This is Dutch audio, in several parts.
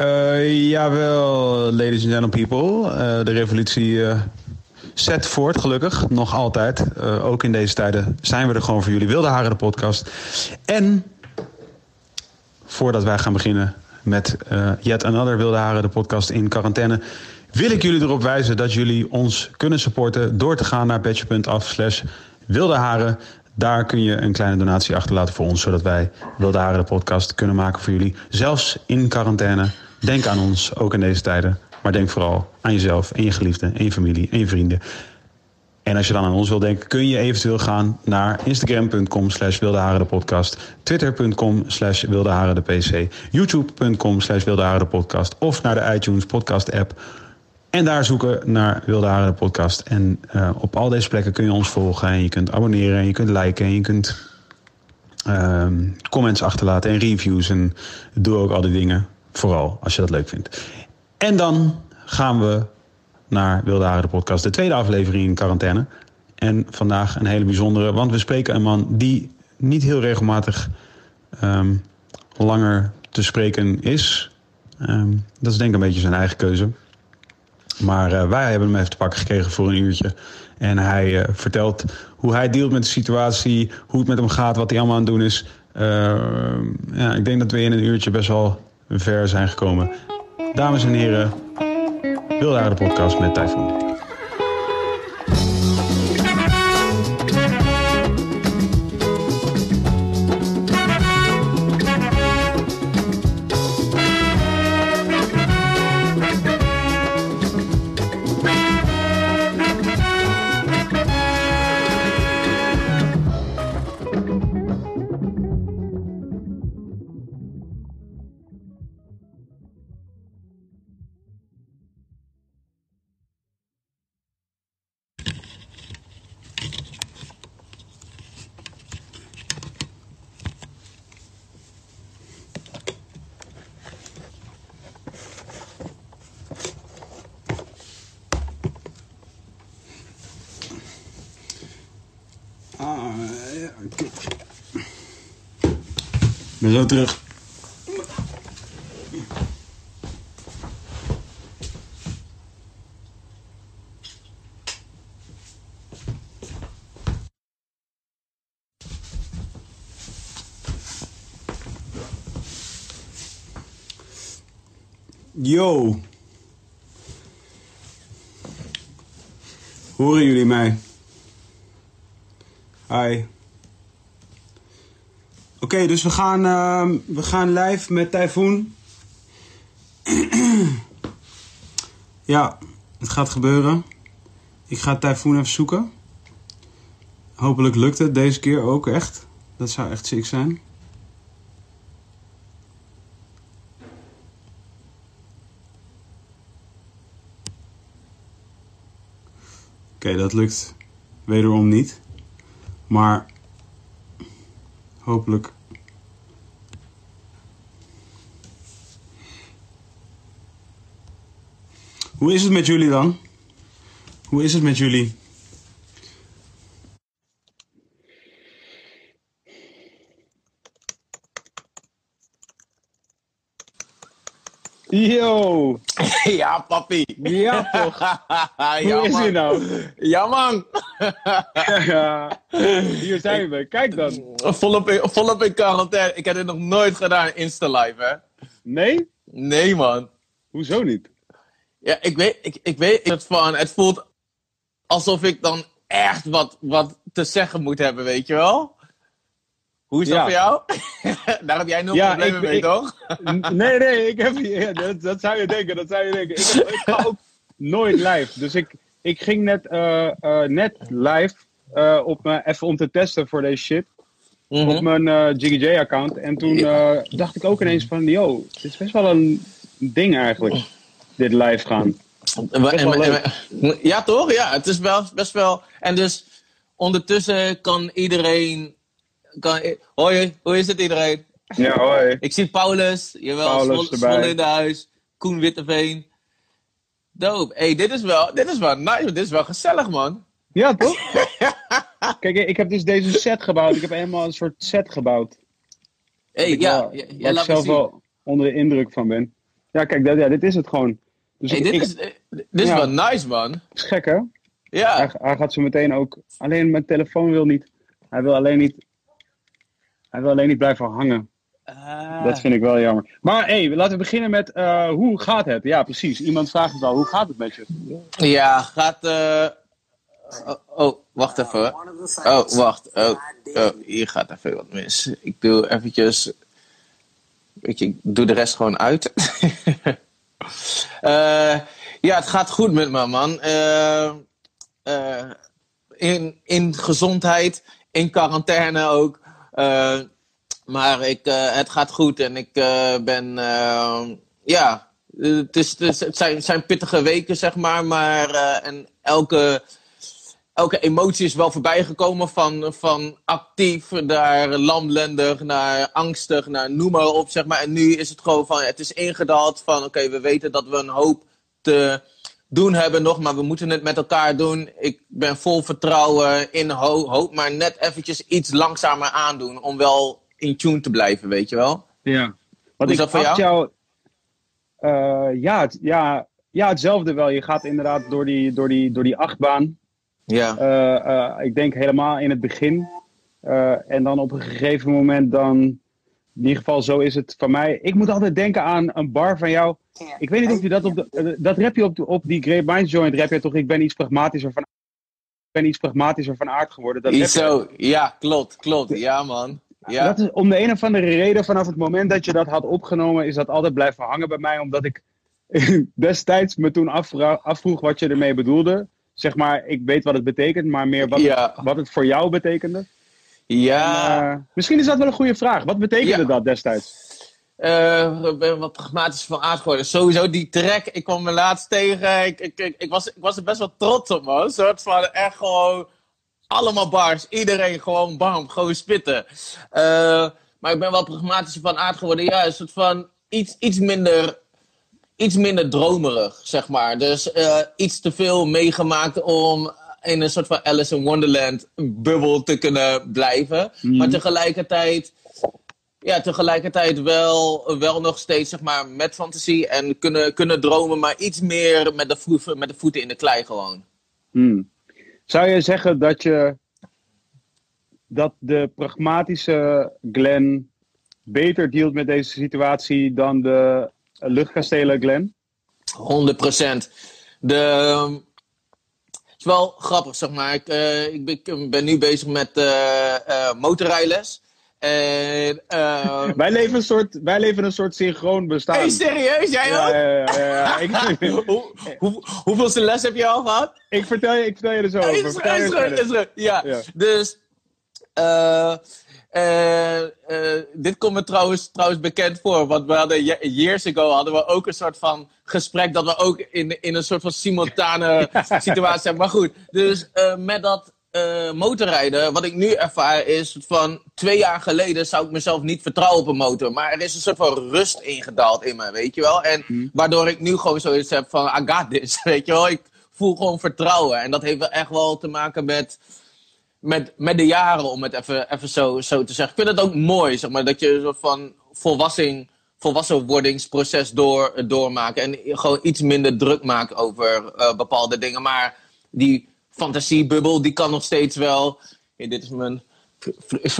Uh, jawel, ladies and gentlemen people. Uh, de revolutie uh, zet voort, gelukkig. Nog altijd. ook in deze tijden zijn we er gewoon voor jullie. Wilde Haren, de podcast. En voordat wij gaan beginnen met Yet Another Wilde Haren, de podcast in quarantaine... wil ik jullie erop wijzen dat jullie ons kunnen supporten... door te gaan naar patch.af slash Wilde Haren... Daar kun je een kleine donatie achterlaten voor ons, zodat wij Wilde Haren de podcast kunnen maken voor jullie. Zelfs in quarantaine. Denk aan ons, ook in deze tijden. Maar denk vooral aan jezelf en je geliefden en je familie en je vrienden. En als je dan aan ons wil denken, kun je eventueel gaan naar instagram.com slash podcast, twitter.com slash pc, youtube.com slash podcast of naar de iTunes podcast app. En daar zoeken naar Wilde Haren podcast. En uh, op al deze plekken kun je ons volgen en je kunt abonneren en je kunt liken en je kunt uh, comments achterlaten en reviews en doe ook al die dingen. Vooral als je dat leuk vindt. En dan gaan we naar Wilde Haren de podcast, de tweede aflevering in quarantaine. En vandaag een hele bijzondere, want we spreken een man die niet heel regelmatig um, langer te spreken is. Um, dat is denk ik een beetje zijn eigen keuze. Maar uh, wij hebben hem even te pakken gekregen voor een uurtje. En hij uh, vertelt hoe hij dealt met de situatie, hoe het met hem gaat, wat hij allemaal aan het doen is. Uh, ja, ik denk dat we in een uurtje best wel ver zijn gekomen. Dames en heren, Wilde de podcast met Typhoon. Zo terug. Yo. Horen jullie mij? Hi. Oké, dus we gaan, uh, we gaan live met Typhoon. ja, het gaat gebeuren. Ik ga Typhoon even zoeken. Hopelijk lukt het deze keer ook echt. Dat zou echt ziek zijn. Oké, dat lukt wederom niet. Maar hopelijk Hoe is het met jullie dan? Hoe is het met jullie? Yo! Ja, papi. Ja, toch? Hoe is hij nou? Ja, man. ja, hier zijn we. Kijk dan. Volop in, volop in quarantaine. Ik heb dit nog nooit gedaan, Insta-live, hè? Nee? Nee, man. Hoezo niet? Ja, ik weet, ik, ik weet het van. Het voelt alsof ik dan echt wat, wat te zeggen moet hebben, weet je wel? Hoe is dat voor jou? Daar heb jij nul ja, problemen mee, toch? nee, nee, ik heb, ja, dat, dat, zou je denken, dat zou je denken. Ik, heb, ik ga ook nooit live. Dus ik, ik ging net, uh, uh, net live uh, op me, even om te testen voor deze shit. Mm -hmm. Op mijn Jiggy J-account. En toen dacht ik ook ineens van, yo, dit is best wel een ding eigenlijk dit live gaan. ja, toch? Ja, het is wel, best wel. En dus ondertussen kan iedereen. Kan, hoi, hoe is het iedereen? Ja, hoi. Ik zie Paulus, jawel, Paulus Svol, in de huis. Koen Witteveen. Dope. Hey, dit is wel, dit is wel nice, dit is wel gezellig, man. Ja, toch? Kijk, ik heb dus deze set gebouwd. Ik heb helemaal een soort set gebouwd. Hey, ja, waar ik zelf wel onder de indruk van ben. Ja, kijk, dat, ja, dit is het gewoon. Dus hey, dit, is, dit is wel nice, man. is gek, hè? Ja. Hij, hij, gaat zo meteen ook... Alleen mijn telefoon wil niet... Hij wil alleen niet... Hij wil alleen niet blijven hangen. Uh... Dat vind ik wel jammer. Maar hey, laten we beginnen met uh, hoe gaat het? Ja, precies. Iemand vraagt het wel. Hoe gaat het met je? Ja, gaat... Uh... Oh, oh, wacht even. Oh, wacht. Oh, oh, hier gaat even wat mis. Ik doe eventjes... Weet je, ik doe de rest gewoon uit. ja, het gaat goed met me, man. in, in gezondheid, in quarantaine ook. Maar ik, het gaat goed en ik ben, ja, het, het, is, het, zijn, zijn pittige weken, zeg maar. Maar en elke, elke emotie is wel voorbijgekomen van, van actief naar lamlendig, naar angstig, naar noem maar op, zeg maar. En nu is het gewoon van, het is ingedaald van, oké, we weten dat we een hoop te doen hebben nog, maar we moeten het met elkaar doen. Ik ben vol vertrouwen in hoop, maar net eventjes iets langzamer aandoen om wel in tune te blijven, weet je wel? Ja. Wat is dat voor jou? uh, ja, het, ja, ja, hetzelfde wel. Je gaat inderdaad door die, door die, door die achtbaan. Ja. Uh, ik denk helemaal in het begin. en dan op een gegeven moment dan... In ieder geval, zo is het van mij. Ik moet altijd denken aan een bar van jou. Ik weet niet of je dat op de, dat rap je op, op die Great Minds Joint rap je toch? Ik ben iets pragmatischer van, ik ben iets pragmatischer van aard geworden. Dat zo, ja, klopt, klopt. Ja, man. Ja. Dat is om de een of andere reden, vanaf het moment dat je dat had opgenomen, is dat altijd blijven hangen bij mij. Omdat ik destijds me toen afvroeg wat je ermee bedoelde. Zeg maar, ik weet wat het betekent, maar meer wat, het, wat het voor jou betekende. Ja. En, uh, misschien is dat wel een goede vraag. Wat betekende dat destijds? Uh, ik ben wat pragmatisch van aard geworden. Sowieso die track, ik kwam me laatst tegen. Ik, ik, ik, ik, was, ik was er best wel trots op, man. Een soort van echt gewoon allemaal bars. Iedereen gewoon bam, gewoon spitten. Uh, maar ik ben wel pragmatisch van aard geworden. Ja, een soort van iets, iets minder iets minder dromerig, zeg maar. Dus uh, iets te veel meegemaakt om in een soort van Alice in Wonderland bubbel te kunnen blijven. Mm. Maar tegelijkertijd, ja, tegelijkertijd wel, wel nog steeds zeg maar, met fantasie en kunnen, kunnen dromen, maar iets meer met de, voeten, met de voeten in de klei gewoon. Mm. Zou je zeggen dat je dat de pragmatische Glen beter dealt met deze situatie dan de luchtkastelen Glen? 100 De, het is wel grappig, zeg maar. Ik, uh, ik, ben, ben, nu bezig met uh, uh, motorrijles. En, uh... wij, leven een soort, wij leven een soort synchroon bestaan. Hey, serieus? Jij ook? Ja, ja, ja, ik... Hoe, hoe, hoeveelste les heb je al gehad? Ik vertel je, ik vertel je er zo over. Is, is, is, ja. Dus... Uh, dit komt me trouwens, trouwens bekend voor. Want we hadden years ago hadden we ook een soort van gesprek dat we ook in, in een soort van simultane situatie hebben. Maar goed, dus uh, met dat motorrijden, wat ik nu ervaar, is van twee jaar geleden zou ik mezelf niet vertrouwen op een motor. Maar er is een soort van rust ingedaald in me, weet je wel. En hmm. waardoor ik nu gewoon zoiets heb van, I got this, weet je wel. Ik voel gewoon vertrouwen. En dat heeft wel echt wel te maken met, met, met de jaren, om het even, even zo, zo te zeggen. Ik vind het ook mooi, zeg maar, dat je een soort van volwassing, volwassenwordingsproces door, doormaakt. En gewoon iets minder druk maakt over uh, bepaalde dingen. Maar die fantasiebubbel, die kan nog steeds wel. Hey, dit is mijn,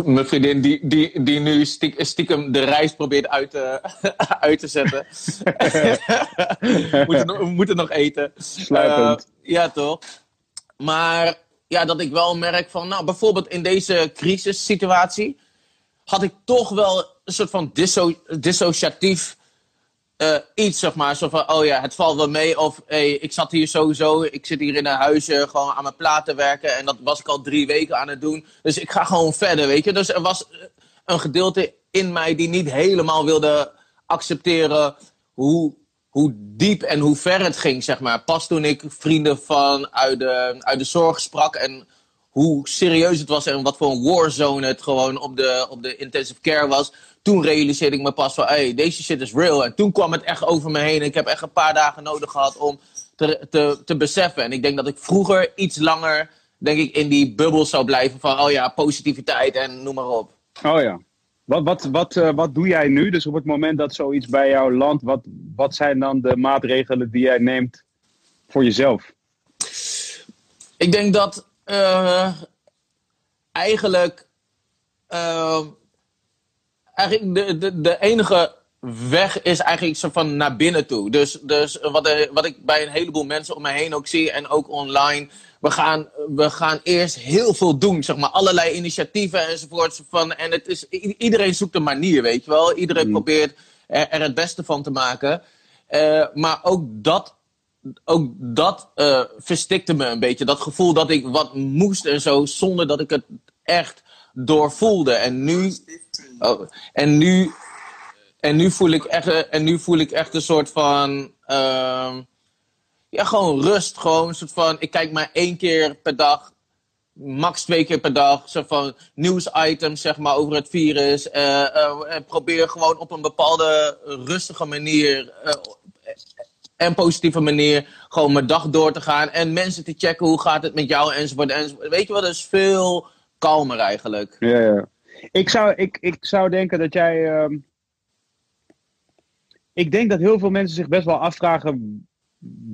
mijn vriendin die, die, die nu stiekem de reis probeert uit te, uit te zetten. we, moeten, we moeten nog eten. Uh, ja, toch? Maar ja, dat ik wel merk van, nou, bijvoorbeeld in deze crisissituatie had ik toch wel een soort van disso dissociatief uh, iets, zeg maar. Zo van, oh ja, het valt wel mee. Of hey, ik zat hier sowieso, ik zit hier in een huisje gewoon aan mijn platen werken. En dat was ik al drie weken aan het doen. Dus ik ga gewoon verder, weet je. Dus er was een gedeelte in mij die niet helemaal wilde accepteren hoe, hoe diep en hoe ver het ging, zeg maar. Pas toen ik vrienden van uit de, uit de zorg sprak en hoe serieus het was en wat voor een warzone het gewoon op de, op de intensive care was toen realiseerde ik me pas van, hey, deze shit is real. En toen kwam het echt over me heen. Ik heb echt een paar dagen nodig gehad om te, te, te beseffen. En ik denk dat ik vroeger iets langer, denk ik, in die bubbel zou blijven van, oh ja, positiviteit en noem maar op. Oh ja. Wat, wat, wat, uh, wat doe jij nu? Dus op het moment dat zoiets bij jou landt, wat wat zijn dan de maatregelen die jij neemt voor jezelf? Ik denk dat uh, eigenlijk, uh, eigenlijk de, de, de enige weg is eigenlijk zo van naar binnen toe. Dus, dus wat, wat ik bij een heleboel mensen om me heen ook zie en ook online. We gaan, we gaan eerst heel veel doen, zeg maar. Allerlei initiatieven enzovoort. Van, en het is, iedereen zoekt een manier, weet je wel. Iedereen mm. probeert er, er, het beste van te maken. Uh, maar ook dat, ook dat uh, verstikte me een beetje. Dat gevoel dat ik wat moest en zo, zonder dat ik het echt doorvoelde. En nu... Oh, en nu en nu voel ik echt, en nu voel ik echt een soort van. Uh, ja, gewoon rust. Gewoon soort van. Ik kijk maar één keer per dag. Max twee keer per dag. Soort van nieuwsitems, zeg maar, over het virus. Uh, probeer gewoon op een bepaalde rustige manier. En positieve manier. Gewoon mijn dag door te gaan. En mensen te checken hoe gaat het met jou enzovoort. enzovoort. Weet je wat? Dat is veel kalmer eigenlijk. Ja, ja. Ik zou, ik, ik zou denken dat jij. Ehm, ik denk dat heel veel mensen zich best wel afvragen.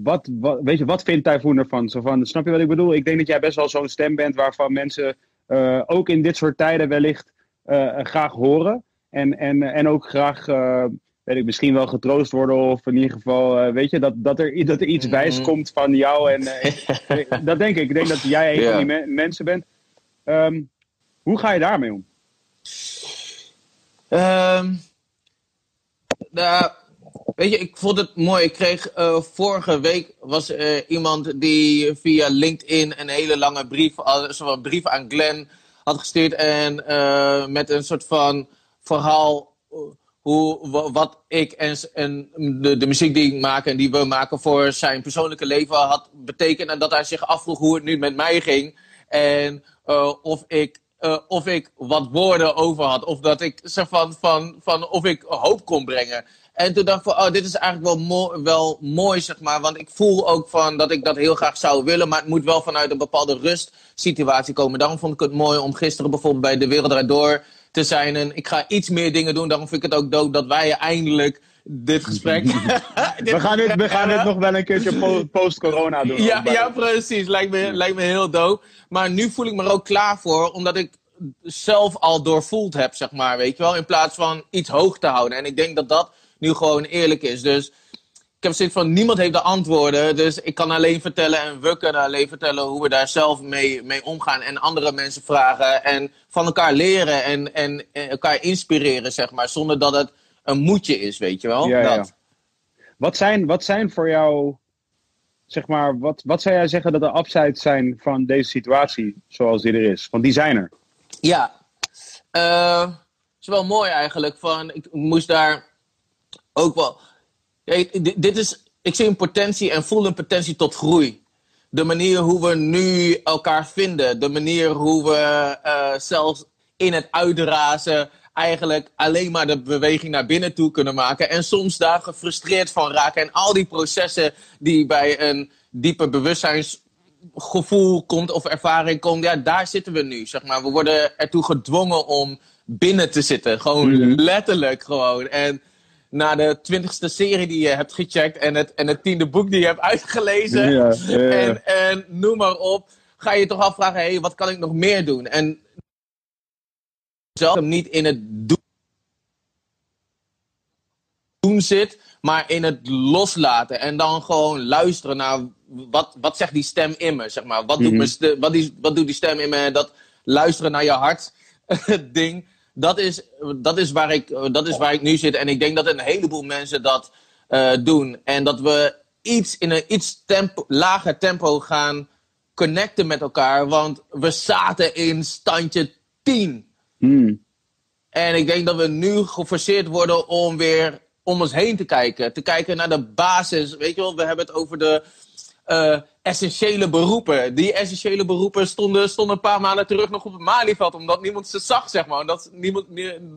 Wat, wat, weet je, wat vindt Typhoon ervan? Zo van, snap je wat ik bedoel? Ik denk dat jij best wel zo'n stem bent waarvan mensen uh, ook in dit soort tijden wellicht uh, graag horen. En, en, en ook graag, uh, weet ik, misschien wel getroost worden. Of in ieder geval, weet je, dat, dat, er, dat er iets mm -hmm. komt van jou. En, dat denk ik. Ik denk dat jij een yeah. van die me mensen bent. Um, hoe ga je daarmee om? Um, nou, Weet je, ik vond het mooi. Ik kreeg uh, vorige week was uh, iemand die via LinkedIn een hele lange brief, een brief aan Glenn had gestuurd. En met een soort van verhaal hoe, wat ik en, en de, de, muziek die ik maak en die we maken voor zijn persoonlijke leven had betekend. En dat hij zich afvroeg hoe het nu met mij ging. En of ik of ik wat woorden over had. Of dat ik zeg van, van, van of ik hoop kon brengen. En toen dacht ik van, oh, dit is eigenlijk wel, mo wel mooi, zeg maar. Want ik voel ook van dat ik dat heel graag zou willen. Maar het moet wel vanuit een bepaalde rustsituatie komen. Daarom vond ik het mooi om gisteren bijvoorbeeld bij De Wereld Draait Door te zijn. En ik ga iets meer dingen doen. Daarom vind ik het ook dood dat wij eindelijk dit gesprek. we gaan dit, we gaan dit nog wel een keertje post-corona doen. Ja, ja, precies. Lijkt me, lijkt me heel dood. Maar nu voel ik me er ook klaar voor, omdat ik zelf al doorvoeld heb, zeg maar. Weet je wel? In plaats van iets hoog te houden. En ik denk dat dat nu gewoon eerlijk is. Dus ik heb zoiets van, niemand heeft de antwoorden. Dus ik kan alleen vertellen en we kunnen alleen vertellen hoe we daar zelf mee, mee omgaan. En andere mensen vragen en van elkaar leren en, en, elkaar inspireren, zeg maar. Zonder dat het een moedje is, weet je wel. Ja, dat. Ja. Wat, zijn, wat zijn voor jou, zeg maar, wat, wat zou jij zeggen dat de upsides zijn van deze situatie zoals die er is? Want die zijn er. Ja, uh, het is wel mooi eigenlijk. Van, ik moest daar ook wel. Kijk, dit is, ik zie een potentie en voel een potentie tot groei. De manier hoe we nu elkaar vinden, de manier hoe we uh, zelfs in het uitrazen eigenlijk alleen maar de beweging naar binnen toe kunnen maken. En soms daar gefrustreerd van raken. En al die processen die bij een diepe bewustzijnsgevoel komt of ervaring komt, ja, daar zitten we nu. Zeg maar. We worden ertoe gedwongen om binnen te zitten. Gewoon mhm. letterlijk gewoon. En na de twintigste serie die je hebt gecheckt en het, en het tiende boek die je hebt uitgelezen ja, ja, ja. En, en noem maar op, ga je toch afvragen, hé, hey, wat kan ik nog meer doen? En zelf niet in het doen zit, maar in het loslaten en dan gewoon luisteren naar wat, wat zegt die stem in me, zeg maar. Wat, doet, mm -hmm. wat, die, wat doet die stem in me? Dat luisteren naar je hart ding dat is, dat, is waar ik, dat is waar ik nu zit. En ik denk dat een heleboel mensen dat uh, doen. En dat we iets in een iets tempo, lager tempo gaan connecten met elkaar. Want we zaten in standje 10. Hmm. En ik denk dat we nu geforceerd worden om weer om ons heen te kijken. Te kijken naar de basis. Weet je wel, we hebben het over de uh, essentiële beroepen. Die essentiële beroepen stonden, stonden een paar maanden terug nog op het Malieveld. Omdat niemand ze zag, zeg maar. Omdat niemand,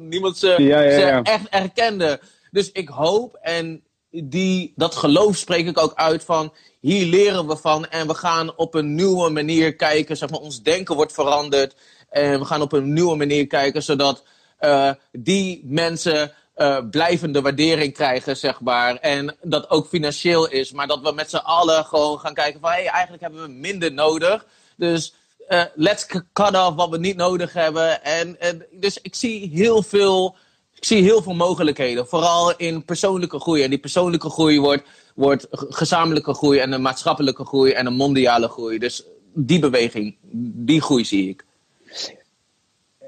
niemand ze, ja, ja, ja. ze echt erkende. Dus ik hoop, en die, dat geloof spreek ik ook uit van... Hier leren we van en we gaan op een nieuwe manier kijken. Zeg maar, ons denken wordt veranderd. En we gaan op een nieuwe manier kijken, zodat uh, die mensen uh, blijvende waardering krijgen, zeg maar. En dat ook financieel is. Maar dat we met z'n allen gewoon gaan kijken van... hé, hey, eigenlijk hebben we minder nodig. Dus uh, let's cut off wat we niet nodig hebben. En, en, dus ik zie heel veel... Ik zie heel veel mogelijkheden, vooral in persoonlijke groei. En die persoonlijke groei wordt, wordt gezamenlijke groei en een maatschappelijke groei en een mondiale groei. Dus die beweging, die groei zie ik.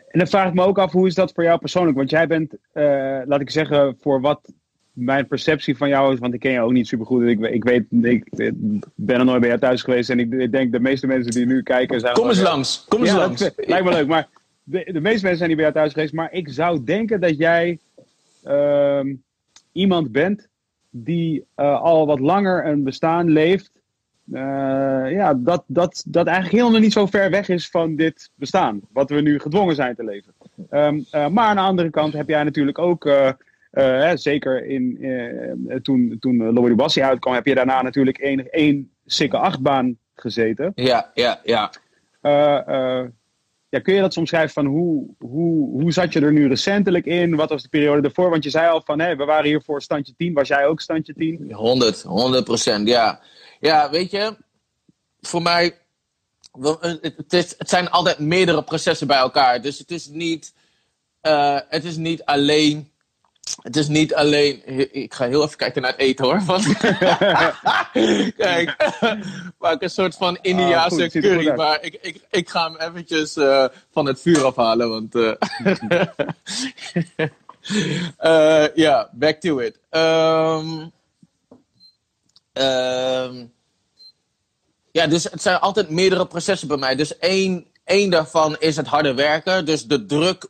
En dan vraag ik me ook af, hoe is dat voor jou persoonlijk? Want jij bent, uh, laat ik zeggen, voor wat mijn perceptie van jou is, want ik ken je ook niet super goed. Ik, ik weet, ik, ben er nooit bij jou thuis geweest en ik, ik denk de meeste mensen die nu kijken zijn. Kom eens langs, kom eens langs. lijkt me leuk, maar de, de, meeste mensen zijn niet bij jou thuis geweest. Maar ik zou denken dat jij uh, iemand bent die uh, al wat langer een bestaan leeft uh, ja, dat, dat, dat eigenlijk helemaal niet zo ver weg is van dit bestaan. Wat we nu gedwongen zijn te leven. Um, uh, maar aan de andere kant heb jij natuurlijk ook, uh, zeker in, toen, toen Lobby Bassi uitkwam, heb je daarna natuurlijk één, één sikke achtbaan gezeten. Ja, ja, ja. ja, kun je dat soms schrijven van hoe, hoe, hoe zat je er nu recentelijk in? Wat was de periode ervoor? Want je zei al van, hé, we waren hier voor standje 10. Was jij ook standje 10? 100, 100 procent, ja. Ja, weet je, voor mij, het, is, het zijn altijd meerdere processen bij elkaar. Dus het is niet, uh, het is niet alleen. Het is niet alleen. Ik ga heel even kijken naar het eten hoor. Want, kijk, maak een soort van Indiaanse ah, curry. Maar ik, ik, ik ga hem eventjes uh, van het vuur afhalen. Want. Uh, ja, yeah, back to it. Um, ja, dus het zijn altijd meerdere processen bij mij. Dus één, één daarvan is het harde werken. Dus de druk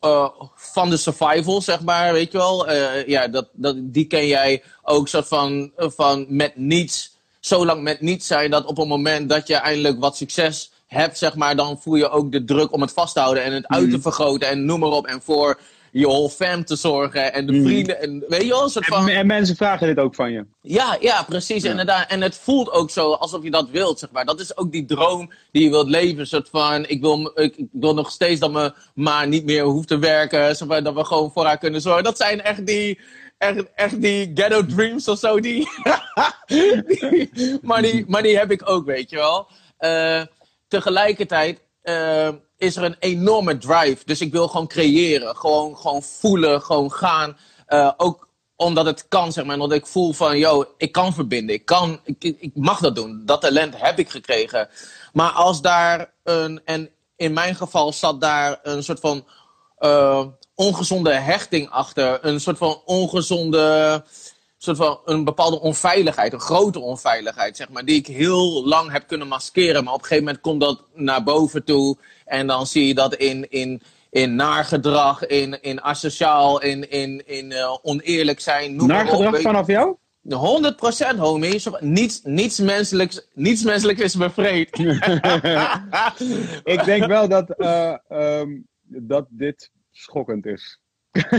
uh, van de survival, zeg maar, weet je wel. Uh, ja, dat, dat, die ken jij ook soort van, van met niets, zo lang met niets zijn, dat op het moment dat je eindelijk wat succes hebt, zeg maar, dan voel je ook de druk om het vast te houden en het uit te mhm. vergroten en noem maar op. En voor je whole fam te zorgen en de mm. vrienden. En, weet je wel, soort van... en, mensen vragen dit ook van je. Ja, ja precies. Inderdaad. En het voelt ook zo alsof je dat wilt, zeg maar. Dat is ook die droom die je wilt leven. Een soort van, ik wil, ik, wil nog steeds dat me maar niet meer hoeft te werken. Zeg maar, dat we gewoon voor haar kunnen zorgen. Dat zijn echt die echt, echt die ghetto dreams of zo. Die, maar, die, maar die heb ik ook, weet je wel. Uh, tegelijkertijd uh, is er een enorme drive. Dus ik wil gewoon creëren. Gewoon, gewoon voelen, gewoon gaan. Uh, ook omdat het kan, zeg maar. Omdat ik voel van, yo, ik kan verbinden. Ik, kan, ik, ik mag dat doen. Dat talent heb ik gekregen. Maar als daar een... En in mijn geval zat daar een soort van... Uh, ongezonde hechting achter. Een soort van ongezonde soort van een bepaalde onveiligheid, een grote onveiligheid, zeg maar, die ik heel lang heb kunnen maskeren. Maar op een gegeven moment komt dat naar boven toe. En dan zie je dat in, in, in naargedrag, in, in asociaal, in, in, in uh, oneerlijk zijn. Noem naargedrag op, vanaf jou? 100% homie. Niets, niets, menselijks, niets menselijks is bevreed. ik denk wel dat, uh, um, dat dit schokkend is.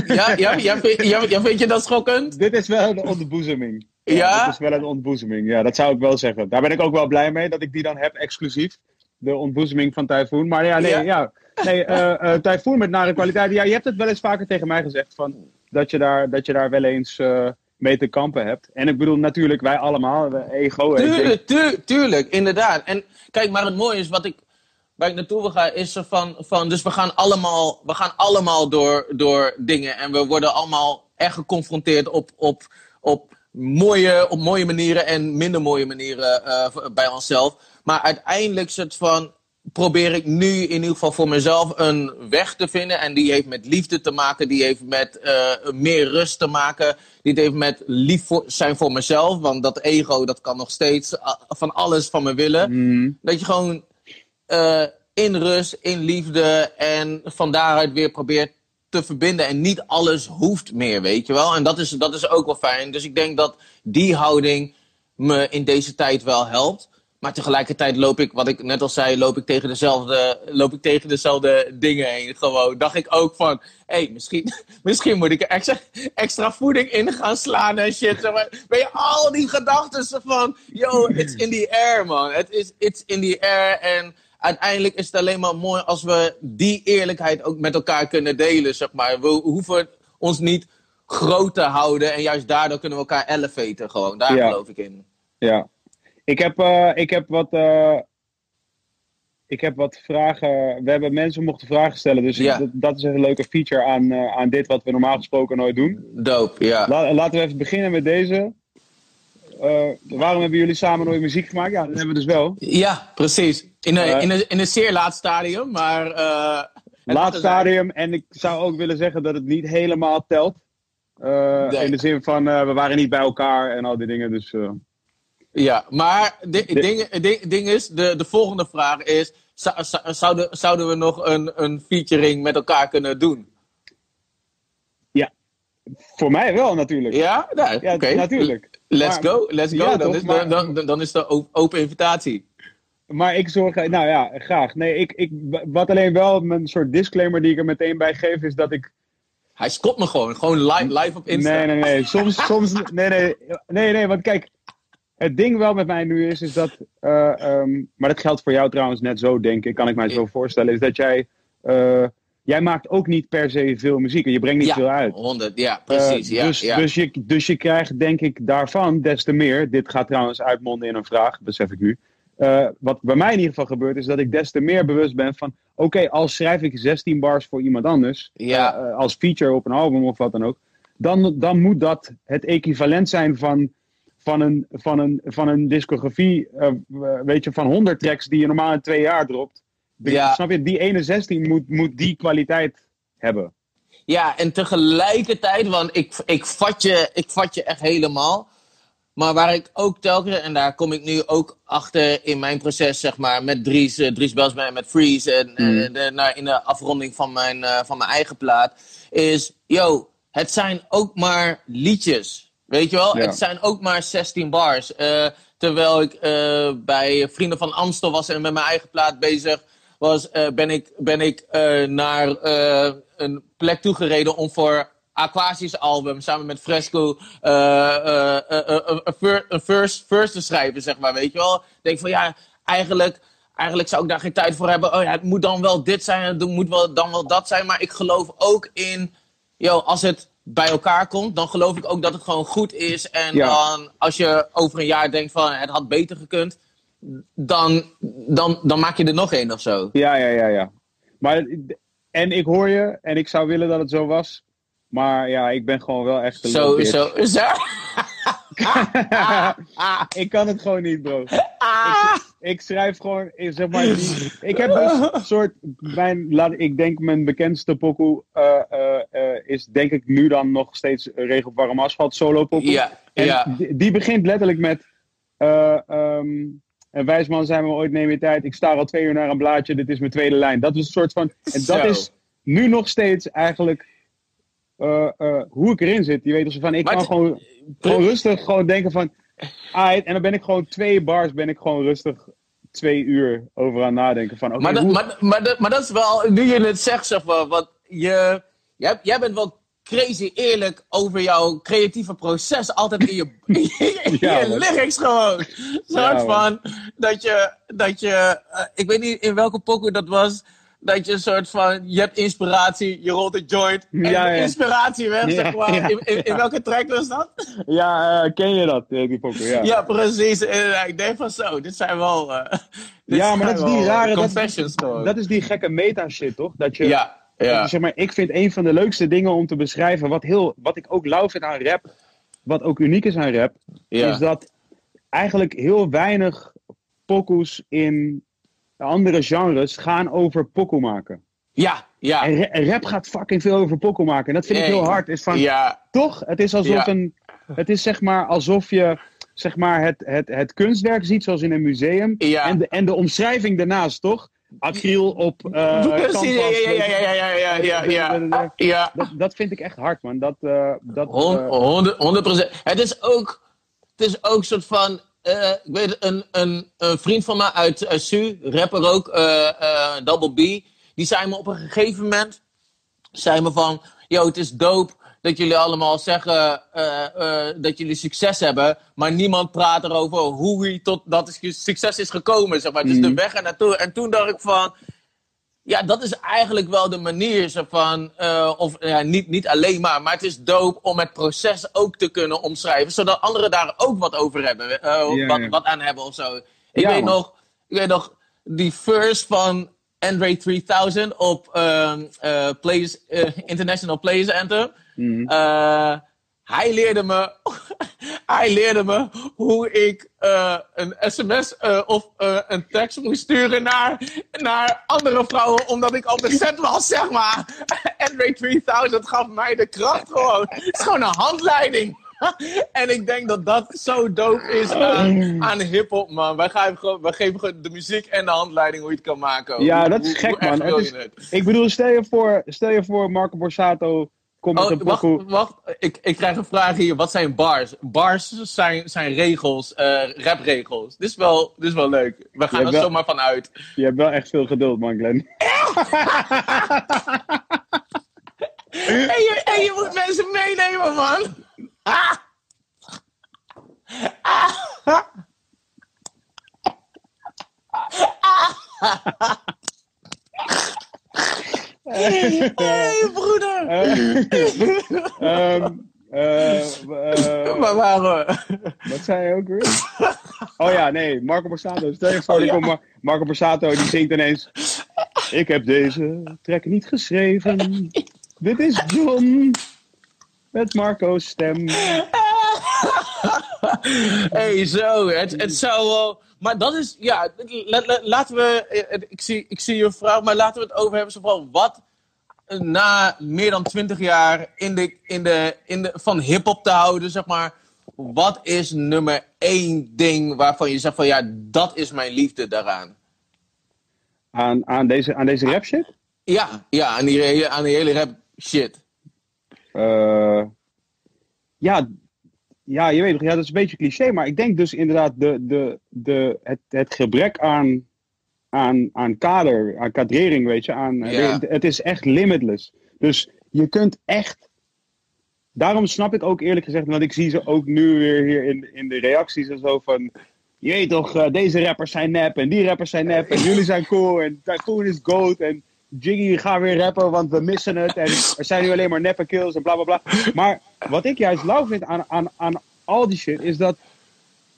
Ja, ja, ja, vind, ja, vind je dat schokkend? Dit is wel een ontboezeming. Ja, ja? Dit is wel een ontboezeming. Ja, dat zou ik wel zeggen. Daar ben ik ook wel blij mee dat ik die dan heb exclusief. De ontboezeming van Typhoon. Maar ja, nee, ja. nee uh, Typhoon met nare kwaliteit. Ja, je hebt het wel eens vaker tegen mij gezegd. Van, dat, je daar, dat je daar wel eens uh, mee te kampen hebt. En ik bedoel natuurlijk, wij allemaal, ego. Tuurlijk, tu tuurlijk, inderdaad. En kijk, maar het mooie is wat ik waar ik naartoe wil gaan, is er van, van dus we gaan allemaal, we gaan allemaal door, door dingen. En we worden allemaal echt geconfronteerd op, op, op, mooie, op mooie manieren en minder mooie manieren uh, bij onszelf. Maar uiteindelijk soort van, probeer ik nu in ieder geval voor mezelf een weg te vinden. En die heeft met liefde te maken, die heeft met uh, meer rust te maken. Die heeft met lief voor, zijn voor mezelf. Want dat ego, dat kan nog steeds van alles van me willen. Mm. Dat je gewoon uh, in rust, in liefde en van daaruit weer probeert te verbinden. En niet alles hoeft meer, weet je wel. En dat is, dat is ook wel fijn. Dus ik denk dat die houding me in deze tijd wel helpt. Maar tegelijkertijd loop ik, wat ik net al zei, loop ik tegen dezelfde, loop ik tegen dezelfde dingen heen. Gewoon dacht ik ook van, hé, hey, misschien, misschien moet ik extra, extra voeding in gaan slaan en shit. Maar, ben je al die gedachten van, yo, it's in the air, man. Het is, it's in the air en uiteindelijk is het alleen maar mooi als we die eerlijkheid ook met elkaar kunnen delen, zeg maar. We hoeven ons niet groot te houden. En juist daardoor kunnen we elkaar elevaten gewoon. Daar geloof ik in. Ja. Ik heb, uh, ik heb wat... Uh, ik heb wat vragen. We hebben mensen mochten vragen stellen. Dus Ja. dat, dat is een leuke feature aan, uh, aan dit wat we normaal gesproken nooit doen. Dope, ja. La, laten we even beginnen met deze. Uh, waarom hebben jullie samen nooit muziek gemaakt? Ja, dat hebben we dus wel. Ja, precies. In een, uh, in een, in een zeer laat stadium, maar... Uh, laat stadium. En ik zou ook willen zeggen dat het niet helemaal telt. Nee. In de zin van, we waren niet bij elkaar en al die dingen. Dus, ja, maar het ding, ding, ding is, de, de volgende vraag is... Zouden, zouden we nog een, een featuring met elkaar kunnen doen? Ja, voor mij wel natuurlijk. Ja, nee, ja okay. natuurlijk. Let's maar, go, let's go. Ja, dan, toch, is maar, de, dan, dan is de open invitatie. Maar ik zorg, nou ja, graag. Nee, ik, ik, wat alleen wel mijn soort disclaimer die ik er meteen bij geef is dat ik. Hij stopt me gewoon, gewoon live, live op Insta. Nee, nee, nee. Soms, soms, nee, nee, nee, nee, want kijk, het ding wel met mij nu is, is dat, uh, um, maar dat geldt voor jou trouwens net zo, denk ik, kan ik mij zo voorstellen, is dat jij, uh, jij maakt ook niet per se veel muziek en je brengt niet ja, veel uit. 100, ja, precies. Uh, ja, dus, ja. Dus, je, dus je krijgt, denk ik, daarvan des te meer, dit gaat trouwens uitmonden in een vraag, besef ik nu. Uh, wat bij mij in ieder geval gebeurt, is dat ik des te meer bewust ben van: oké, okay, als schrijf ik 16 bars voor iemand anders, ja. uh, als feature op een album of wat dan ook, dan, dan moet dat het equivalent zijn van, van, een, van, een, van een discografie, uh, weet je, van 100 tracks die je normaal in twee jaar dropt. Ja. Snap je? Die ene 16 moet, moet die kwaliteit hebben. Ja, en tegelijkertijd, want ik, ik, vat je, ik vat je echt helemaal. Maar waar ik ook telkens, en daar kom ik nu ook achter in mijn proces, zeg maar, met Dries, uh, Dries Belsman en met Freeze, en de, nou, in de afronding van mijn, uh, van mijn eigen plaat, is, yo, het zijn ook maar liedjes. Weet je wel? Ja. Het zijn ook maar 16 bars. Uh, terwijl ik uh, bij Vrienden van Amstel was en met mijn eigen plaat bezig was, ben ik, ben ik naar een plek toegereden om voor Aquasius album samen met Fresco een first, first te schrijven, zeg maar, weet je wel. Ik denk van ja, eigenlijk, eigenlijk zou ik daar geen tijd voor hebben. Oh ja, het moet dan wel dit zijn, het moet wel, dan wel dat zijn. Maar ik geloof ook in, yo, als het bij elkaar komt, dan geloof ik ook dat het gewoon goed is. En Ja. dan, als je over een jaar denkt van het had beter gekund, dan, dan, dan maak je er nog één of zo. Ja, ja, ja, ja. Maar, en ik hoor je, en ik zou willen dat het zo was. Maar ja, ik ben gewoon wel echt Zo, zo, zo. ik kan het gewoon niet, bro. Ik, ik schrijf gewoon, ik zeg maar, die, ik heb dus een soort, mijn, laat, ik denk mijn bekendste pokoe uh, uh, uh, is denk ik nu dan nog steeds Regen op warm asfalt solo pokoe. Ja, En ja. Die, die begint letterlijk met, um, een wijsman zijn we ooit, neem je tijd, ik sta al twee uur naar een blaadje, dit is mijn tweede lijn. Dat is een soort van, en dat is nu nog steeds eigenlijk uh, uh, hoe ik erin zit. Je weet dus van, ik Maar kan gewoon, gewoon rustig gewoon denken van, ah, en dan ben ik gewoon twee bars, ben ik gewoon rustig twee uur over aan nadenken van, oké, maar, dat, hoe- maar, maar, dat, maar dat is wel, nu je het zegt, zeg maar, want je, jij, jij bent wel crazy eerlijk over jouw creatieve proces. Altijd in je, in Ja, je man. lyrics gewoon. Soort Ja, man. van, dat je, dat je eh, ik weet niet in welke pokoe dat was, dat je een soort van, je hebt inspiratie, je rolt een joint, en Ja, ja. inspiratie weg, Ja, zeg maar. in, in, in ja. welke track was dat? ja, eh, ken je dat, eh, die pokoe, ja. Ja, precies. En eh, ik denk van zo, dit zijn wel... dit Ja, maar dat is die rare- dat- Confessions gewoon. Dat is die gekke meta-shit, toch? Dat je, ja, ja. Zeg maar, ik vind een van de leukste dingen om te beschrijven, wat, heel, wat ik ook lauw vind aan rap, wat ook uniek is aan rap, is dat eigenlijk heel weinig pokoes in andere genres gaan over pokoe maken. Ja, ja. En ra- rap gaat fucking veel over pokoe maken. En dat vind ik heel hard. Is van, Ja, Toch? Het is alsof Ja. een. Het is zeg maar alsof je zeg maar het, het, het kunstwerk ziet zoals in een museum. Ja. En, de, en de omschrijving daarnaast, toch? Acryl op. eh canvas, ja, ja, ja, ja, ja, ja, ja, ja, ja. Dat, dat vind ik echt hard, man. Dat, eh, dat, honderd honderd procent. Het is ook, het is ook een soort van, eh, ik weet een, een, een vriend van mij uit Su, rapper ook, eh, eh, Double B, die zei me op een gegeven moment, zei me van, yo, het is dope dat jullie allemaal zeggen dat jullie succes hebben, maar niemand praat erover hoe hij tot dat succes is gekomen, zeg maar. Dus de Mhm. weg er naartoe. En toen dacht ik van, ja, dat is eigenlijk wel de manier zo van, uh, of ja, niet, niet alleen maar, maar het is dope om het proces ook te kunnen omschrijven, zodat anderen daar ook wat over hebben, uh, wat, wat aan hebben of zo. Ik weet nog, ik weet nog, die first van Andre 3000 op uh, Plays, International Players Anthem. Mm hij leerde me, hij leerde me hoe ik uh, een sms uh, of uh, een tekst moest sturen naar, naar andere vrouwen, omdat ik al bezet was, zeg maar. Android 3000 gaf mij de kracht gewoon. Het is gewoon een handleiding. en ik denk dat dat zo dope is aan, aan hip-hop, man. Wij geven, wij geven gewoon de muziek en de handleiding hoe je het kan maken. Ja, dat is gek, man. Is, ik bedoel, stel je voor, stel je voor Marco Borsato Kom oh, wacht, wacht. Ik, ik krijg een vraag hier. Wat zijn bars? Bars zijn, zijn regels, uh, rapregels. Dit is, wel, dit is wel leuk. We gaan er wel, zomaar van uit. Je hebt wel echt veel geduld, man, Glenn. en, je, en je moet mensen meenemen, man. Ah. Ah. Ah hey, broeder! um, uh, uh, Waar waren we? Wat zei je ook weer? Oh ja, nee, Marco Borsato. Stel je voor, oh, ja. Marco Borsato die zingt ineens... Ik heb deze track niet geschreven. Dit is John. Met Marco's stem. hey, zo. Het, het zou wel... Maar dat is, ja, laten we, eh, ik zie, ik zie je vraag, maar laten we het over hebben. Zo wat na meer dan twintig jaar in de, in de, in de, van hip-hop te houden, zeg maar. Wat is nummer één ding waarvan je zegt van ja, dat is mijn liefde daaraan? Aan, aan, deze, aan deze rap shit? Ja, ja aan, die, aan die hele rap shit. Uh, ja, ja, je weet ja, dat is een beetje cliché, maar ik denk dus inderdaad de, de, de, het, het gebrek aan, aan, aan kader, aan kadrering, weet je, aan, het is echt limitless. Dus je kunt echt, daarom snap ik ook eerlijk gezegd, want ik zie ze ook nu weer hier in, in de reacties en zo van, je weet toch, uh, deze rappers zijn nep en die rappers zijn nep en jullie zijn cool en Typhoon is goat en Jiggy ga weer rappen, want we missen het. En er zijn nu alleen maar neppe kills en bla bla bla. Maar wat ik juist lauw vind aan, aan, aan al die shit, is dat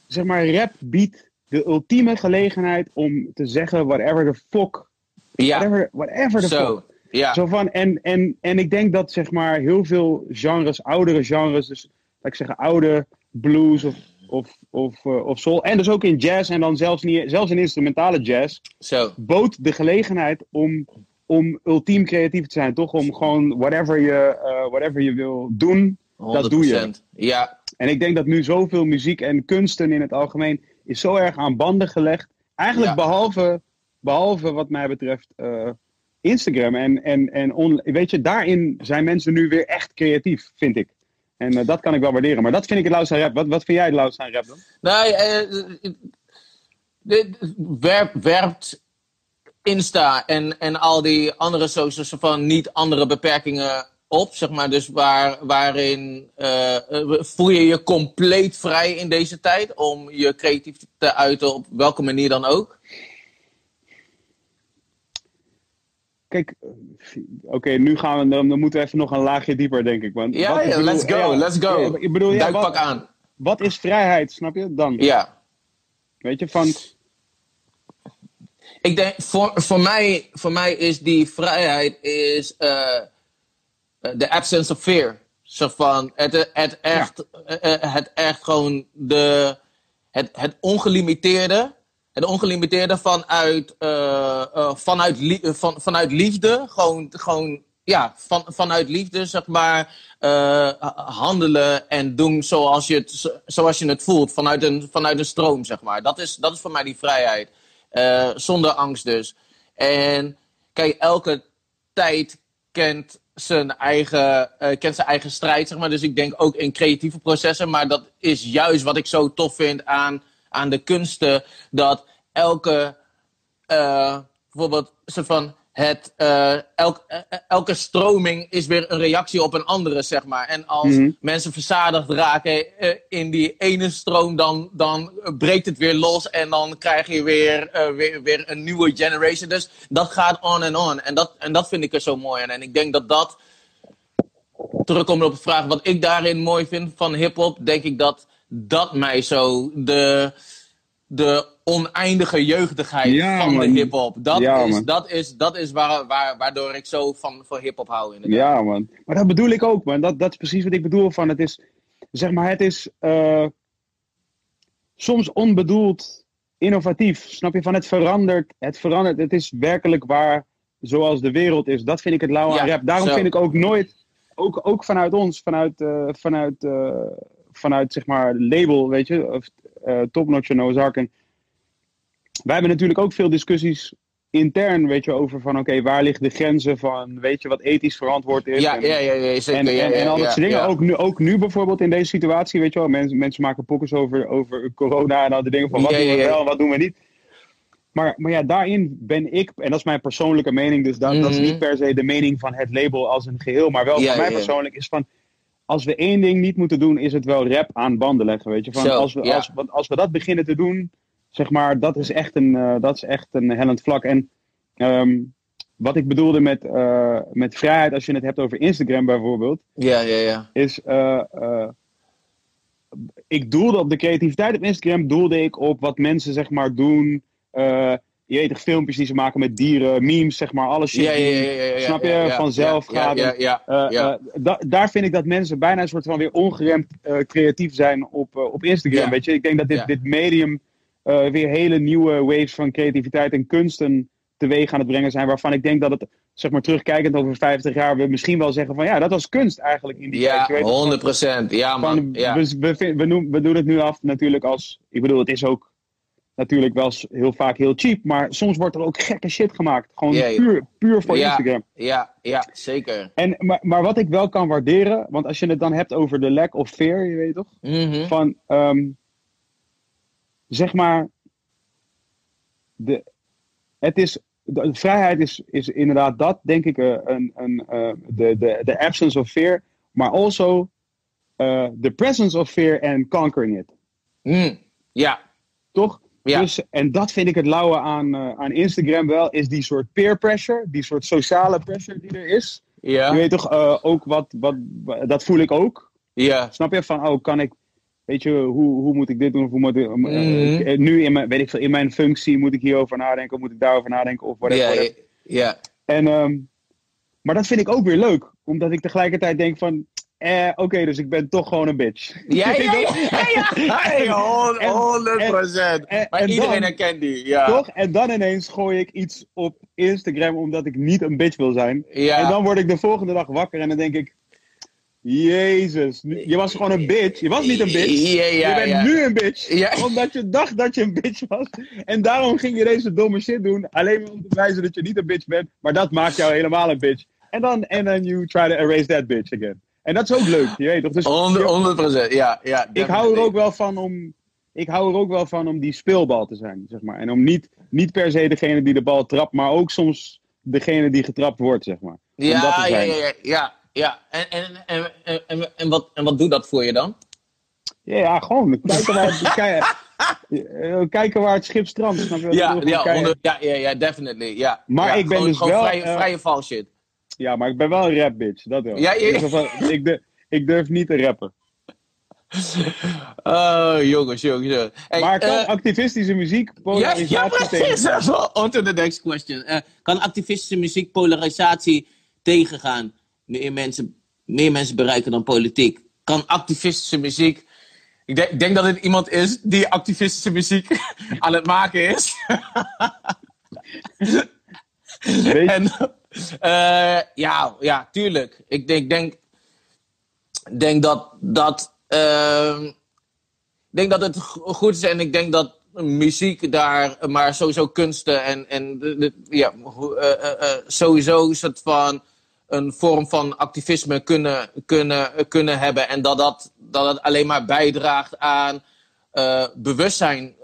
zeg maar, rap biedt de ultieme gelegenheid om te zeggen whatever the fuck. Ja. Whatever, whatever the fuck. Ja. Zo van, en, en, en ik denk dat zeg maar heel veel genres, oudere genres, dus laat ik zeggen oude blues of, of, of, uh, of soul, en dus ook in jazz en dan zelfs, niet, zelfs in instrumentale jazz, so. bood de gelegenheid om om ultiem creatief te zijn, toch? Om gewoon whatever je, uh, whatever je wil doen, 100%. dat doe je. Ja. En ik denk dat nu zoveel muziek en kunsten in het algemeen is zo erg aan banden gelegd. Eigenlijk behalve, behalve wat mij betreft uh, Instagram. En, en, en on, weet je, daarin zijn mensen nu weer echt creatief, vind ik. En uh, dat kan ik wel waarderen. Maar dat vind ik het lauwste rap. Wat, wat vind jij het lauwste aan rap dan? Nee, werpt, werpt Insta en, en al die andere socials van niet andere beperkingen op, zeg maar. Dus waar, waarin uh, voel je je compleet vrij in deze tijd om je creatief te uiten op welke manier dan ook? Kijk, oké, nu gaan we, dan, moeten we even nog een laagje dieper, denk ik. Want ja, ja let's go, let's go. ik bedoel, ja, wat, aan. Wat is vrijheid, snap je? Dan. Ja. Weet je, van ik denk, voor, voor, mij, voor mij is die vrijheid is, uh, de absence of fear. Zo van het, het, echt, uh, het echt gewoon de, het, het ongelimiteerde. Het ongelimiteerde vanuit, uh, vanuit, van, vanuit liefde. Gewoon, gewoon ja, van, vanuit liefde, zeg maar, handelen en doen zoals je het, zoals je het voelt. Vanuit een, vanuit een stroom, zeg maar. Dat is, dat is voor mij die vrijheid. Uh, zonder angst dus. En kijk, elke tijd kent zijn eigen, uh, kent zijn eigen strijd, zeg maar. Dus ik denk ook in creatieve processen. Maar dat is juist wat ik zo tof vind aan, aan de kunsten. Dat elke, uh, bijvoorbeeld, van, het, uh, elk, uh, elke stroming is weer een reactie op een andere, zeg maar. En als Mhm. mensen verzadigd raken uh, in die ene stroom, dan, dan breekt het weer los en dan krijg je weer, weer, weer een nieuwe generation. Dus dat gaat on en on. En dat, en dat vind ik er zo mooi aan. En ik denk dat dat, terugkomen op de vraag wat ik daarin mooi vind van hip-hop, denk ik dat dat mij zo de de oneindige jeugdigheid Ja, van man. de hip-hop. Dat, Ja, is, dat is, dat is waar, waar, waardoor ik zo van, hip-hop hou. Inderdaad. Ja, man. Maar dat bedoel ik ook, man. Dat, dat is precies wat ik bedoel. Van het is, zeg maar, het is eh, soms onbedoeld innovatief. Snap je? Van het verandert. Het verandert. Het is werkelijk waar zoals de wereld is. Dat vind ik het lauwe Ja, rap. Daarom zo. vind ik ook nooit, ook, ook vanuit ons, vanuit, eh, vanuit, eh, vanuit zeg maar label, weet je, of eh Top Notch en Ozarken. Wij hebben natuurlijk ook veel discussies intern, weet je, over van oké, waar liggen de grenzen van, weet je, wat ethisch verantwoord is. Ja, en, ja, ja, ja, zeker. en, ja, en, ja, en al dat soort dingen. Ook, nu, ook nu bijvoorbeeld in deze situatie, weet je wel. Mensen, mensen maken pokkers over, over corona en al die dingen van wat doen we wel, wat doen we niet. Maar, maar ja, daarin ben ik, en dat is mijn persoonlijke mening, dus dat, dat is Mhm. niet per se de mening van het label als een geheel, maar wel voor mij persoonlijk is van, als we één ding niet moeten doen, is het wel rap aan banden leggen, weet je. Van, Zo, als, we, ja. als, want als we dat beginnen te doen, zeg maar, dat is echt een, eh, dat is echt een hellend vlak. En ehm, wat ik bedoelde met, eh, met vrijheid, als je het hebt over Instagram bijvoorbeeld, Ja, ja, ja. is. eh, ik doelde op de creativiteit op Instagram, doelde ik op wat mensen zeg maar doen. Je weet toch, filmpjes die ze maken met dieren, memes, zeg maar, alles shit. Ja, ja, ja, snap je, vanzelf ja, gaat Ja, het. da- daar vind ik dat mensen bijna een soort van weer ongeremd eh, creatief zijn op, eh, op Instagram. Weet je, ik denk dat dit, dit medium eh, weer hele nieuwe waves van creativiteit en kunsten teweeg aan het brengen zijn. Waarvan ik denk dat het, zeg maar, terugkijkend over 50 jaar, we misschien wel zeggen van ja, dat was kunst eigenlijk in die tijd. Ja, toch, 100 procent. Ja, man. van, Ja. we, we, we, we doen het nu af natuurlijk als. Ik bedoel, het is ook natuurlijk wel heel vaak heel cheap. Maar soms wordt er ook gekke shit gemaakt. Gewoon puur, puur voor Ja. Instagram. Ja, ja, zeker. En, maar, maar wat ik wel kan waarderen. Want als je het dan hebt over de lack of fear, je weet toch? Mhm. Van. ehm, zeg maar. De, het is. De, vrijheid is, is inderdaad dat, denk ik, eh, een, een, eh, de, de, de absence of fear. Maar also. eh, the presence of fear and conquering it. Mm. Ja, Toch? Ja. Dus, en dat vind ik het lauwe aan, eh, aan Instagram wel, is die soort peer pressure, die soort sociale pressure die er is. Je ja, weet toch, eh, ook wat, wat, wa- dat voel ik ook. ja. Snap je? Van, oh, kan ik, weet je, hoe, hoe moet ik dit doen? Hoe moet ik, eh, Mhm. nu in mijn, weet ik veel, in mijn functie moet ik hierover nadenken, of moet ik daarover nadenken, of whatever. Ja, whatever. ja, En, ehm, maar dat vind ik ook weer leuk, omdat ik tegelijkertijd denk van, eh, oké, dus ik ben toch gewoon een bitch. ja, ja, ja, ja, ja. Hey, hon- En- 100 procent. en- Maar en iedereen dan- herkent die, ja. Toch? En dan ineens gooi ik iets op Instagram omdat ik niet een bitch wil zijn. Ja. En dan word ik de volgende dag wakker en dan denk ik... Jezus, je was gewoon een bitch. Je was niet een bitch. Ja, ja, je bent ja. nu een bitch. Ja. Omdat je dacht dat je een bitch was. En daarom ging je deze domme shit doen. Alleen maar om te bewijzen dat je niet een bitch bent. Maar dat maakt jou helemaal een bitch. En dan en dan you try to erase that bitch again. En dat is ook leuk, je weet toch? Dus 100 100 procent, ja, ja. ik hou er ook wel van om. Ik hou er ook wel van om die speelbal te zijn, zeg maar. En om niet, niet per se degene die de bal trapt, maar ook soms degene die getrapt wordt, zeg maar. Ja, ja, ja, ja. En, en, en, en, en, wat, en wat doet dat voor je dan? Ja, ja, gewoon kijken waar, het, eh, kijken waar het schip strandt. Ja, ja, Kijken- 100 ja, ja, definitely. Ja. Maar ik ben gewoon, dus gewoon wel, Vrije, eh, vrije val shit. Ja, maar ik ben wel een rap bitch, dat wel. Ja, ja, ja. Dus ik, durf, ik durf niet te rappen. Oh, jongens, jongens. Hey, maar kan eh, activistische muziek ja, polarisatie ja, precies. tegen... On to the next question. Eh, kan activistische muziek polarisatie tegengaan? Meer mensen, meer mensen bereiken dan politiek. Kan activistische muziek... Ik denk, denk dat het iemand is die activistische muziek aan het maken is. Weet- En, eh, ja, ja, tuurlijk. Ik denk, denk, denk dat, dat, ik denk dat het go- goed is en ik denk dat muziek daar, maar sowieso kunsten en, en ja, eh, eh, sowieso is het van een vorm van activisme kunnen, kunnen, kunnen hebben en dat dat, dat het alleen maar bijdraagt aan bewustzijn,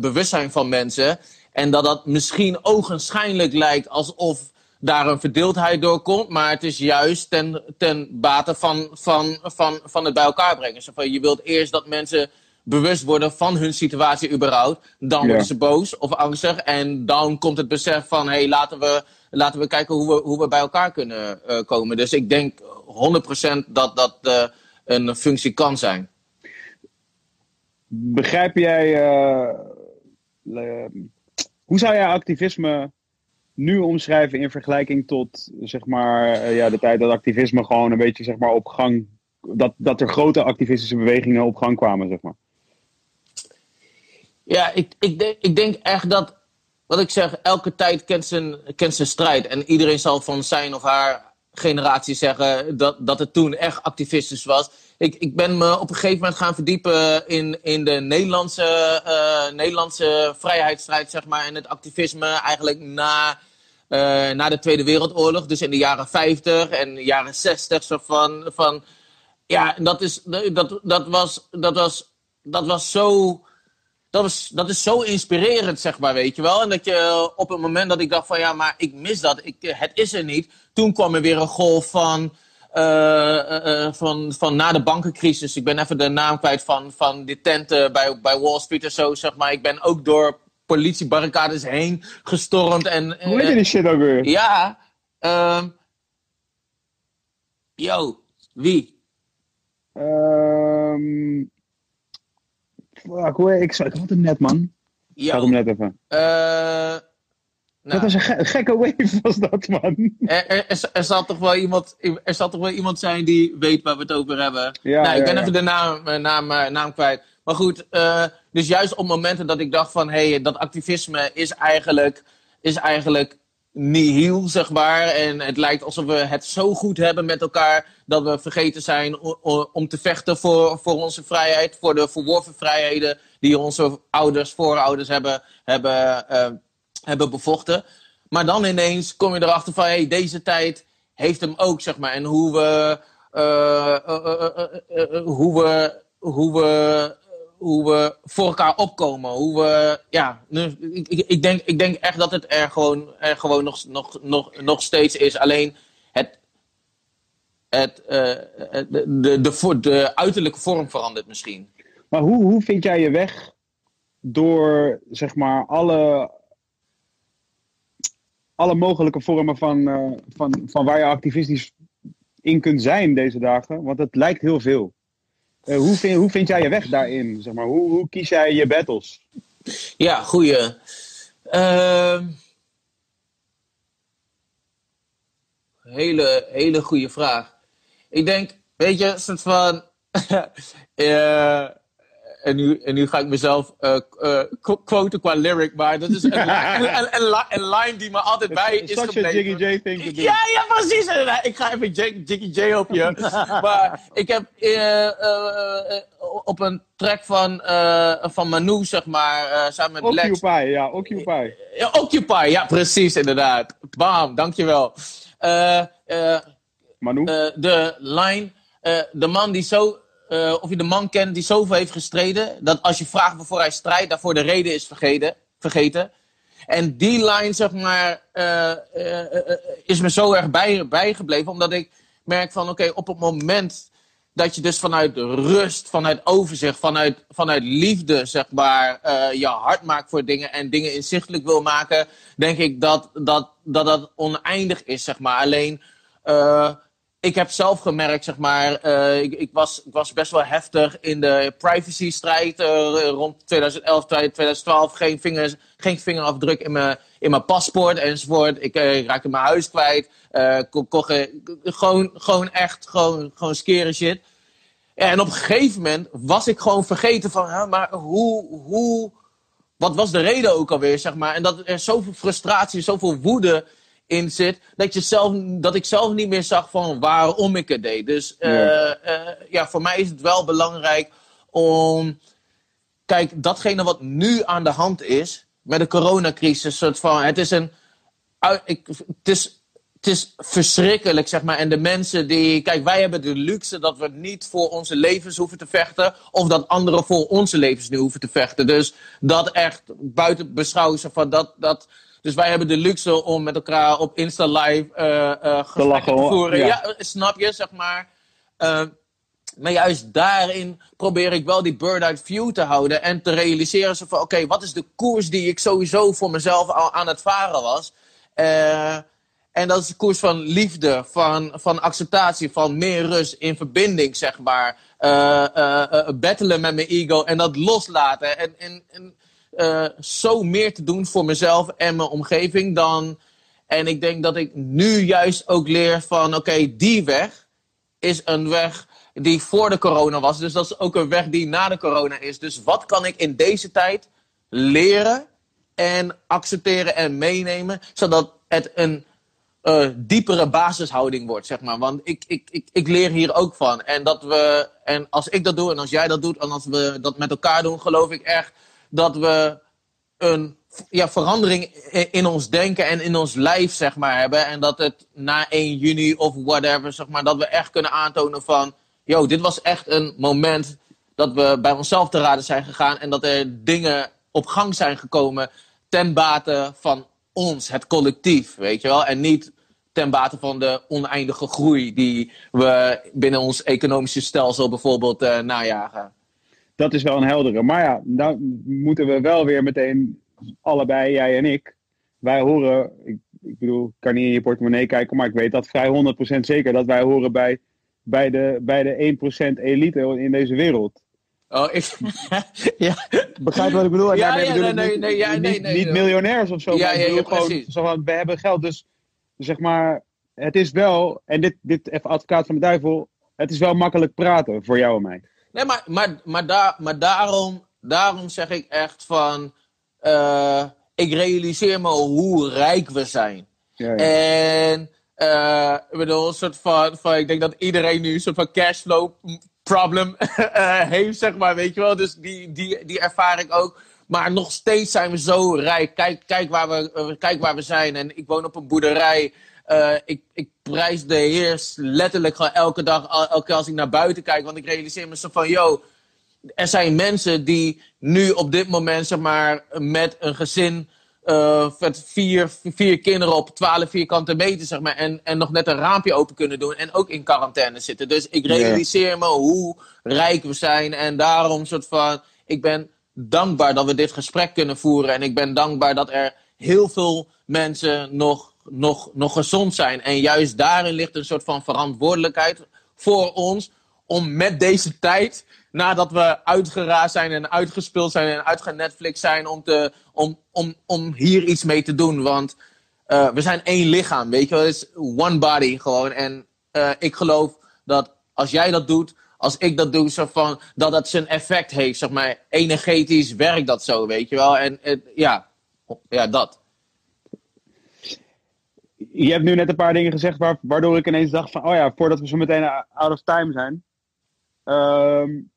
bewustzijn van mensen. En dat dat misschien ogenschijnlijk lijkt alsof daar een verdeeldheid door komt. Maar het is juist ten, ten bate van, van, van, van het bij elkaar brengen. Zo van, je wilt eerst dat mensen bewust worden van hun situatie überhaupt. Dan worden ze boos of angstig. En dan komt het besef van, hé, hey, laten, we, laten we kijken hoe we, hoe we bij elkaar kunnen uh, komen. Dus ik denk 100% dat dat uh, een functie kan zijn. Begrijp jij, uh, hoe zou jij activisme nu omschrijven in vergelijking tot zeg maar, ja, de tijd dat activisme gewoon een beetje zeg maar, op gang. Dat, dat er grote activistische bewegingen op gang kwamen, zeg maar. Ja, ik, ik, denk, ik denk echt dat, wat ik zeg, elke tijd kent zijn, kent zijn strijd. En iedereen zal van zijn of haar generatie zeggen dat, dat het toen echt activistisch was. Ik, ik ben me op een gegeven moment gaan verdiepen in, in de Nederlandse, uh, Nederlandse vrijheidsstrijd, zeg maar. En het activisme eigenlijk na, uh, na de Tweede Wereldoorlog. Dus in de jaren 50 en de jaren 60. Zo van, van, ja, dat, is, dat, dat, was, dat, was, dat was zo dat, is, dat is zo inspirerend, zeg maar, weet je wel. En dat je op het moment dat ik dacht van ja, maar ik mis dat, ik, het is er niet. Toen kwam er weer een golf van, van, van na de bankencrisis. Ik ben even de naam kwijt van, van die tenten bij, bij Wall Street en zo, zeg maar. Ik ben ook door politiebarricades heen gestormd. En, Hoe heet je die shit ook weer? Ja. Uh, yo, wie? Ehm Fuck, hoe, ik, ik had hem net, man. Ik had hem net even. Uh, nou, dat was een ge gekke wave, was dat, man. Er, er, er, zal toch wel iemand, er zal toch wel iemand zijn die weet waar we het over hebben. Ja, nou, ik ben ja, even de naam, eh, naam, eh, naam kwijt. Maar goed, uh, dus juist op momenten dat ik dacht van... hé, hey, dat activisme is eigenlijk, is eigenlijk nihil, zeg maar. En het lijkt alsof we het zo goed hebben met elkaar dat we vergeten zijn om te vechten voor, voor onze vrijheid, voor de verworven vrijheden die onze ouders, voorouders hebben, hebben, uh, hebben bevochten. Maar dan ineens kom je erachter van, hey, deze tijd heeft hem ook, zeg maar. En hoe we, uh, hoe we, hoe we hoe we voor elkaar opkomen. Hoe we, ja, ik, ik, denk, ik denk echt dat het er gewoon, er gewoon nog, nog, nog, nog steeds is. Alleen het, het, de, de, de, de uiterlijke vorm verandert misschien. Maar hoe, hoe vind jij je weg door, zeg maar, alle, alle mogelijke vormen van, uh, van, van waar je activistisch in kunt zijn deze dagen? Want het lijkt heel veel. Uh, hoe, vind, hoe vind jij je weg daarin? Zeg maar? hoe, hoe kies jij je battles? Ja, goeie. Uh, hele, hele goede vraag. Ik denk, weet je, soort van. en nu, en nu ga ik mezelf uh, uh, quoten qua lyric, maar dat is een, een, een, een, een line die me altijd bij is gebleven. Such a Jiggy J thing to do. Ja, ja, precies. Ik ga even Jiggy J op je. maar ik heb uh, op een track van, van Manu, zeg maar, samen met Occupy, Lex. Occupy, ja, Occupy. Ja, Occupy, ja, precies, inderdaad. Bam, dankjewel. Manu? de line, de man die zo uh, of je de man kent die zoveel heeft gestreden, dat als je vraagt waarvoor hij strijdt, daarvoor de reden is vergeten. vergeten. En die line, zeg maar, uh, uh, is me zo erg bij, bijgebleven, omdat ik merk van, oké, op het moment dat je dus vanuit rust, vanuit overzicht, vanuit, vanuit liefde, zeg maar, je hart maakt voor dingen en dingen inzichtelijk wil maken, denk ik dat dat, dat, dat oneindig is, zeg maar. Alleen, ik heb zelf gemerkt, zeg maar, uh, ik, ik, was, ik was best wel heftig in de privacy-strijd uh, rond 2011, 2012. Geen, vingers, geen vingerafdruk in mijn, in mijn paspoort enzovoort. Ik uh, raakte mijn huis kwijt. Kon, gewoon, gewoon echt, gewoon, gewoon shit. En op een gegeven moment was ik gewoon vergeten van, maar hoe, hoe, wat was de reden ook alweer, zeg maar. En dat er zoveel frustratie, zoveel woede in zit, dat, je zelf, dat ik zelf niet meer zag van waarom ik het deed. Dus uh, ja. Uh, ja, voor mij is het wel belangrijk om. Kijk, datgene wat nu aan de hand is met de coronacrisis, soort van, het is een. Ik, het, is, het is verschrikkelijk, zeg maar. En de mensen die. Kijk, wij hebben de luxe dat we niet voor onze levens hoeven te vechten. Of dat anderen voor onze levens nu hoeven te vechten. Dus dat echt buiten beschouwen van dat. dat Dus wij hebben de luxe om met elkaar op Insta Live uh, gesprekken te, voeren. Ja. snap je, zeg maar. maar juist daarin probeer ik wel die bird-eye view te houden. En te realiseren van, oké, wat is de koers die ik sowieso voor mezelf al aan het varen was. En dat is de koers van liefde, van, van acceptatie, van meer rust in verbinding, zeg maar. battelen met mijn ego en dat loslaten. En, en, uh, zo meer te doen voor mezelf en mijn omgeving dan. En ik denk dat ik nu juist ook leer van: oké, die weg is een weg die voor de corona was. Dus dat is ook een weg die na de corona is. Dus wat kan ik in deze tijd leren en accepteren en meenemen, zodat het een uh, diepere basishouding wordt, zeg maar. Want ik, ik, ik, ik leer hier ook van. En, dat we, en als ik dat doe en als jij dat doet en als we dat met elkaar doen, geloof ik echt dat we een ja, verandering in ons denken en in ons lijf, zeg maar, hebben. En dat het na 1 juni of whatever, zeg maar, dat we echt kunnen aantonen van... Yo, dit was echt een moment dat we bij onszelf te raden zijn gegaan. En dat er dingen op gang zijn gekomen ten bate van ons, het collectief, weet je wel. En niet ten bate van de oneindige groei die we binnen ons economische stelsel bijvoorbeeld uh, najagen dat is wel een heldere. Maar ja, dan moeten we wel weer meteen allebei, jij en ik. Wij horen, ik, ik bedoel, ik kan niet in je portemonnee kijken, maar ik weet dat vrij 100% zeker dat wij horen bij, bij, de, bij de 1% elite in deze wereld. Oh, ik. ja. Begrijp wat ik bedoel? Ja, ja, nee, nee, nee, ja, nee, nee, niet, miljonairs of zo. Ja, ja, ja, gewoon, zo van, we hebben geld, dus zeg maar, het is wel, en dit, dit even advocaat van de duivel, het is wel makkelijk praten voor jou en mij. Nee, maar, maar, maar, daar, maar daarom, daarom zeg ik echt van. Uh, ik realiseer me hoe rijk we zijn. Ja, ja. En uh, ik bedoel, een soort van, van. Ik denk dat iedereen nu een soort van cashflow problem uh, heeft, zeg maar. Weet je wel? Dus die, die, die ervaar ik ook. Maar nog steeds zijn we zo rijk. Kijk, kijk, waar we, kijk waar we zijn. En ik woon op een boerderij. Uh, ik, ik prijs de Heer letterlijk gewoon elke dag, elke keer als ik naar buiten kijk. Want ik realiseer me zo van, yo, er zijn mensen die nu op dit moment, zeg maar, met een gezin uh, met vier, vier kinderen op 12 vierkante meter, zeg maar, en, en nog net een raampje open kunnen doen en ook in quarantaine zitten. Dus ik realiseer me hoe rijk we zijn en daarom soort van, ik ben dankbaar dat we dit gesprek kunnen voeren en ik ben dankbaar dat er heel veel mensen nog nog, nog gezond zijn. En juist daarin ligt een soort van verantwoordelijkheid voor ons om met deze tijd, nadat we uitgeraasd zijn en uitgespeeld zijn en uitgaan Netflix zijn, om, te, om, om, om hier iets mee te doen. Want uh, we zijn één lichaam, weet je wel. Het is one body gewoon. En uh, ik geloof dat als jij dat doet, als ik dat doe, zo van, dat dat zijn effect heeft. Zeg maar, energetisch werkt dat zo, weet je wel. En uh, ja, ja, dat je hebt nu net een paar dingen gezegd waardoor ik ineens dacht van, oh ja, voordat we zo meteen out of time zijn. Um,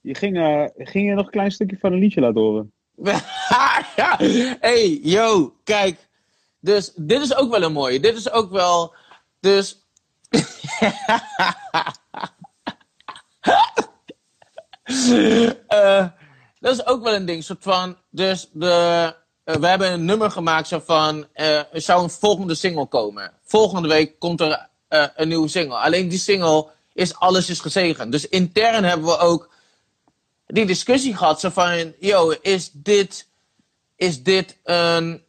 je ging, uh, ging je nog een klein stukje van een liedje laten horen? hey, yo, kijk. Dus dit is ook wel een mooie. Dit is ook wel. Dus. uh, dat is ook wel een ding. Soort van. Dus de. Eh, we hebben een nummer gemaakt zo van, uh, er zou een volgende single komen. Volgende week komt er een nieuwe single. Alleen die single is Alles is gezegend. Dus intern hebben we ook die discussie gehad. Zo van, yo, is dit, is dit een,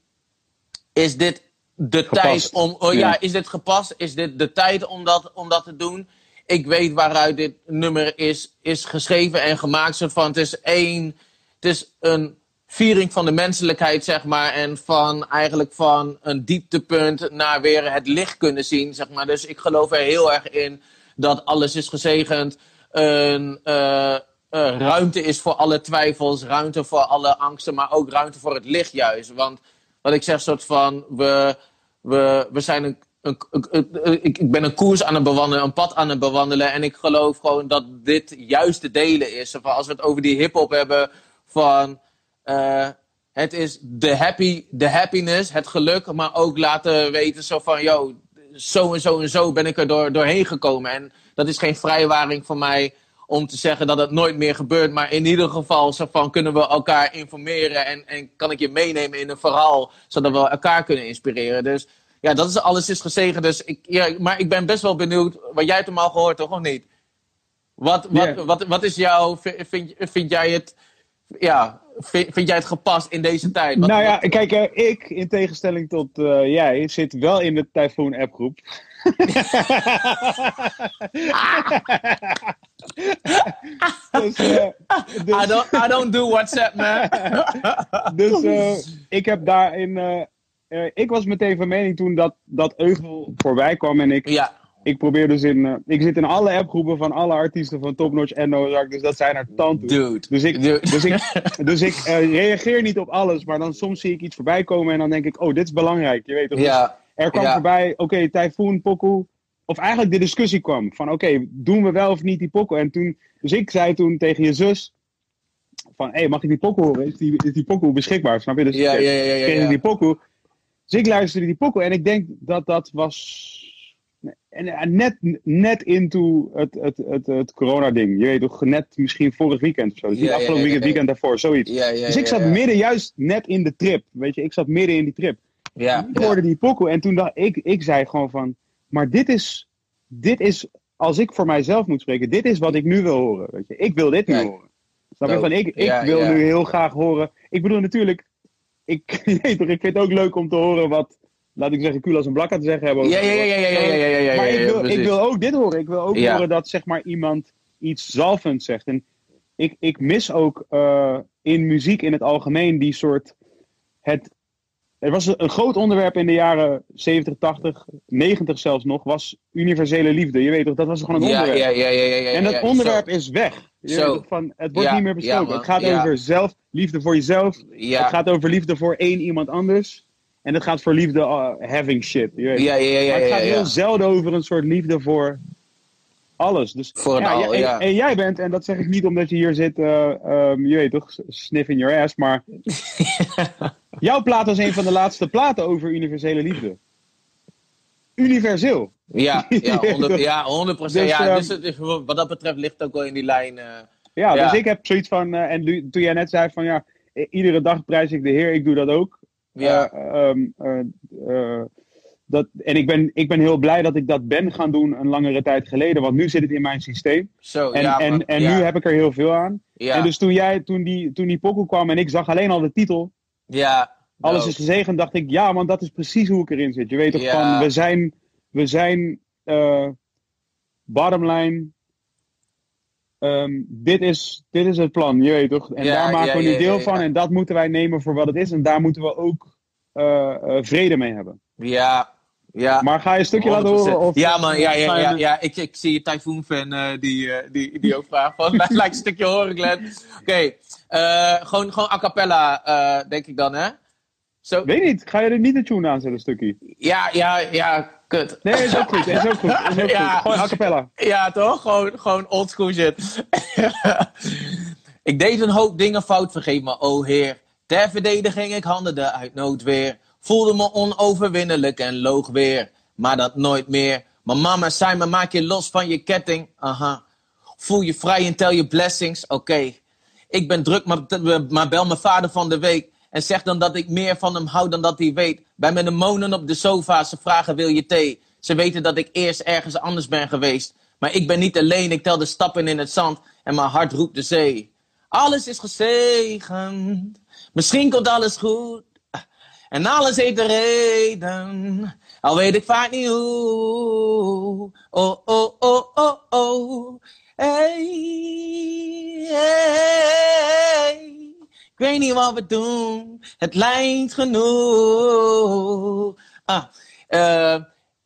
is dit de tijd om, oh, ja. is dit gepast? Is dit de tijd om dat, om dat te doen? Ik weet waaruit dit nummer is, is geschreven en gemaakt. Zo van, het is één, het is een viering van de menselijkheid, zeg maar. En van eigenlijk van een dieptepunt naar weer het licht kunnen zien, zeg maar. Dus ik geloof er heel erg in dat alles is gezegend. Een uh, uh, ruimte is voor alle twijfels, ruimte voor alle angsten, maar ook ruimte voor het licht juist. Want wat ik zeg, soort van, we, we, we zijn een, ik, ben een koers aan het bewandelen, een pad aan het bewandelen. En ik geloof gewoon dat dit juist de delen is. Als we het over die hip-hop hebben van uh, het is de, happy, happiness, het geluk, maar ook laten weten zo van, yo, zo en zo en zo ben ik er door, doorheen gekomen. En dat is geen vrijwaring voor mij om te zeggen dat het nooit meer gebeurt. Maar in ieder geval zo van, kunnen we elkaar informeren en, en kan ik je meenemen in een verhaal, zodat we elkaar kunnen inspireren. Dus ja, dat is alles is gezegen. Dus ik, ja, maar ik ben best wel benieuwd, wat jij het hem al gehoord toch, of niet? Wat, wat, wat, wat is jouw, vind, vind jij het, ja, vind, vind jij het gepast in deze tijd? nou ja, kijk, uh, ik, in tegenstelling tot uh, jij, zit wel in de Typhoon appgroep. dus, uh, dus, I, don't, I don't do WhatsApp, man. dus ik heb daarin. Uh, ik was meteen van mening toen dat, dat Eugel voorbij kwam. En ik, ja. ik probeer dus in. ik zit in alle appgroepen van alle artiesten van Topnotch en Nozak. Dus dat zijn er tand Dude. Dus ik, Dude. Dus ik, dus ik reageer niet op alles. Maar dan soms zie ik iets voorbij komen. En dan denk ik, oh, dit is belangrijk. Je weet toch? Ja. Dus er kwam Ja. voorbij, oké, okay, Typhoon, Poku. Of eigenlijk de discussie kwam van, oké, doen we wel of niet die Poku? En toen, dus ik zei toen tegen je zus, van, hé, hey, mag ik die Poku horen? Is die, is die Poku beschikbaar? Snap je? Dus Ja, ja, ja, ja, ja. die Poku. Dus ik luisterde die Poku en ik denk dat dat was... En, net, net into het, het, het, het corona-ding. Je weet toch, net misschien vorig weekend of zo. Dus Ja, niet ja, afgelopen ja, weekend, daarvoor, zoiets. Dus ik zat midden juist net in de trip. Weet je, ik zat midden in die trip. Ja, Ik hoorde die pokoe en toen dacht ik, ik zei gewoon van, maar dit is, dit is, als ik voor mijzelf moet spreken, dit is wat ik nu wil horen. Weet je, ik wil dit nu horen. Snap je? Dope. Van, ik, ik wil nu heel graag horen. Ik bedoel natuurlijk, ik, ik vind het ook leuk om te horen wat, laat ik zeggen, Kulas en Blakka te zeggen hebben. Ja, ja, ja, ja, ja, ja, ja, ja, Maar ik wil, ik wil ook dit horen. Ik wil ook horen dat zeg maar iemand iets zalvend zegt. En ik, ik mis ook eh, in muziek in het algemeen die soort het er was een, een groot onderwerp in de jaren 70, 80, 90 zelfs nog, was universele liefde. Je weet toch, dat was gewoon een Ja, onderwerp. ja, ja, ja, ja, ja, en dat onderwerp is weg. Je weet toch, van, het wordt niet meer besproken. het gaat over zelf, liefde voor jezelf. Het gaat over liefde voor één iemand anders. En het gaat voor liefde uh, having shit. Je weet ja, ja, ja, ja, maar het gaat heel zelden over een soort liefde voor alles. Dus, Voor het ja, al, ja, en, ja. en jij bent, en dat zeg ik niet omdat je hier zit, eh, ehm, je weet toch, sniff in your ass, maar jouw plaat was een van de laatste platen over universele liefde. Universeel. Ja, ja, 100, ja, 100 Dus, ja, ehm, dus het is, wat dat betreft ligt het ook wel in die lijn. eh, Ja, Ja. dus ik heb zoiets van, eh, en toen jij net zei van ja, iedere dag prijs ik de Heer, ik doe dat ook. ja, Eh, ehm, eh, eh, dat, en ik ben, ik ben heel blij dat ik dat ben gaan doen een langere tijd geleden, want nu zit het in mijn systeem. zo, En, ja, en, en ja, nu heb ik er heel veel aan. ja, En dus toen, jij, toen, die, toen die pokoe kwam en ik zag alleen al de titel, ja, Alles dope. is gezegend, dacht ik, ja, want dat is precies hoe ik erin zit. Je weet toch Ja. van, we zijn, we zijn eh bottom line, ehm, dit, is, dit is het plan, je weet toch? En Ja, daar maken we nu deel van en dat moeten wij nemen voor wat het is. En daar moeten we ook eh, eh, vrede mee hebben. ja, ja. Maar ga je een stukje laten 100%. horen? Of, ja, man, ja, ja, ja, ja. Ik, ik zie je Typhoon-fan die, eh, die, die ook vraagt van, laat laat een stukje horen, Glenn. Oké, eh, gewoon, gewoon a cappella, eh, denk ik dan, hè? Zo, Weet niet, ga je er niet de tune aanzetten, een stukje? ja, ja, ja, kut. Nee, is ook goed, is ook goed. Is ook Ja. goed. Gewoon a cappella. Ja, toch? Gewoon, gewoon oldschool shit. ik deed een hoop dingen fout, vergeef me, o heer. Ter verdediging, ik handelde uit noodweer. Voelde me onoverwinnelijk en loog weer. Maar dat nooit meer. Mijn mama zei me, maak je los van je ketting. Aha. Voel je vrij en tel je blessings. Oké. Ik ben druk, maar, maar bel mijn vader van de week. En zeg dan dat ik meer van hem hou dan dat hij weet. Bij mijn demonen op de sofa, ze vragen wil je thee. Ze weten dat ik eerst ergens anders ben geweest. Maar ik ben niet alleen, ik tel de stappen in het zand. En mijn hart roept de zee. Alles is gezegend. Misschien komt alles goed. En alles heeft een reden. Al weet ik vaak niet hoe. Oh, oh, oh, oh, oh. Hey, hey. Ik weet niet wat we doen. Het lijkt genoeg. Ah, eh,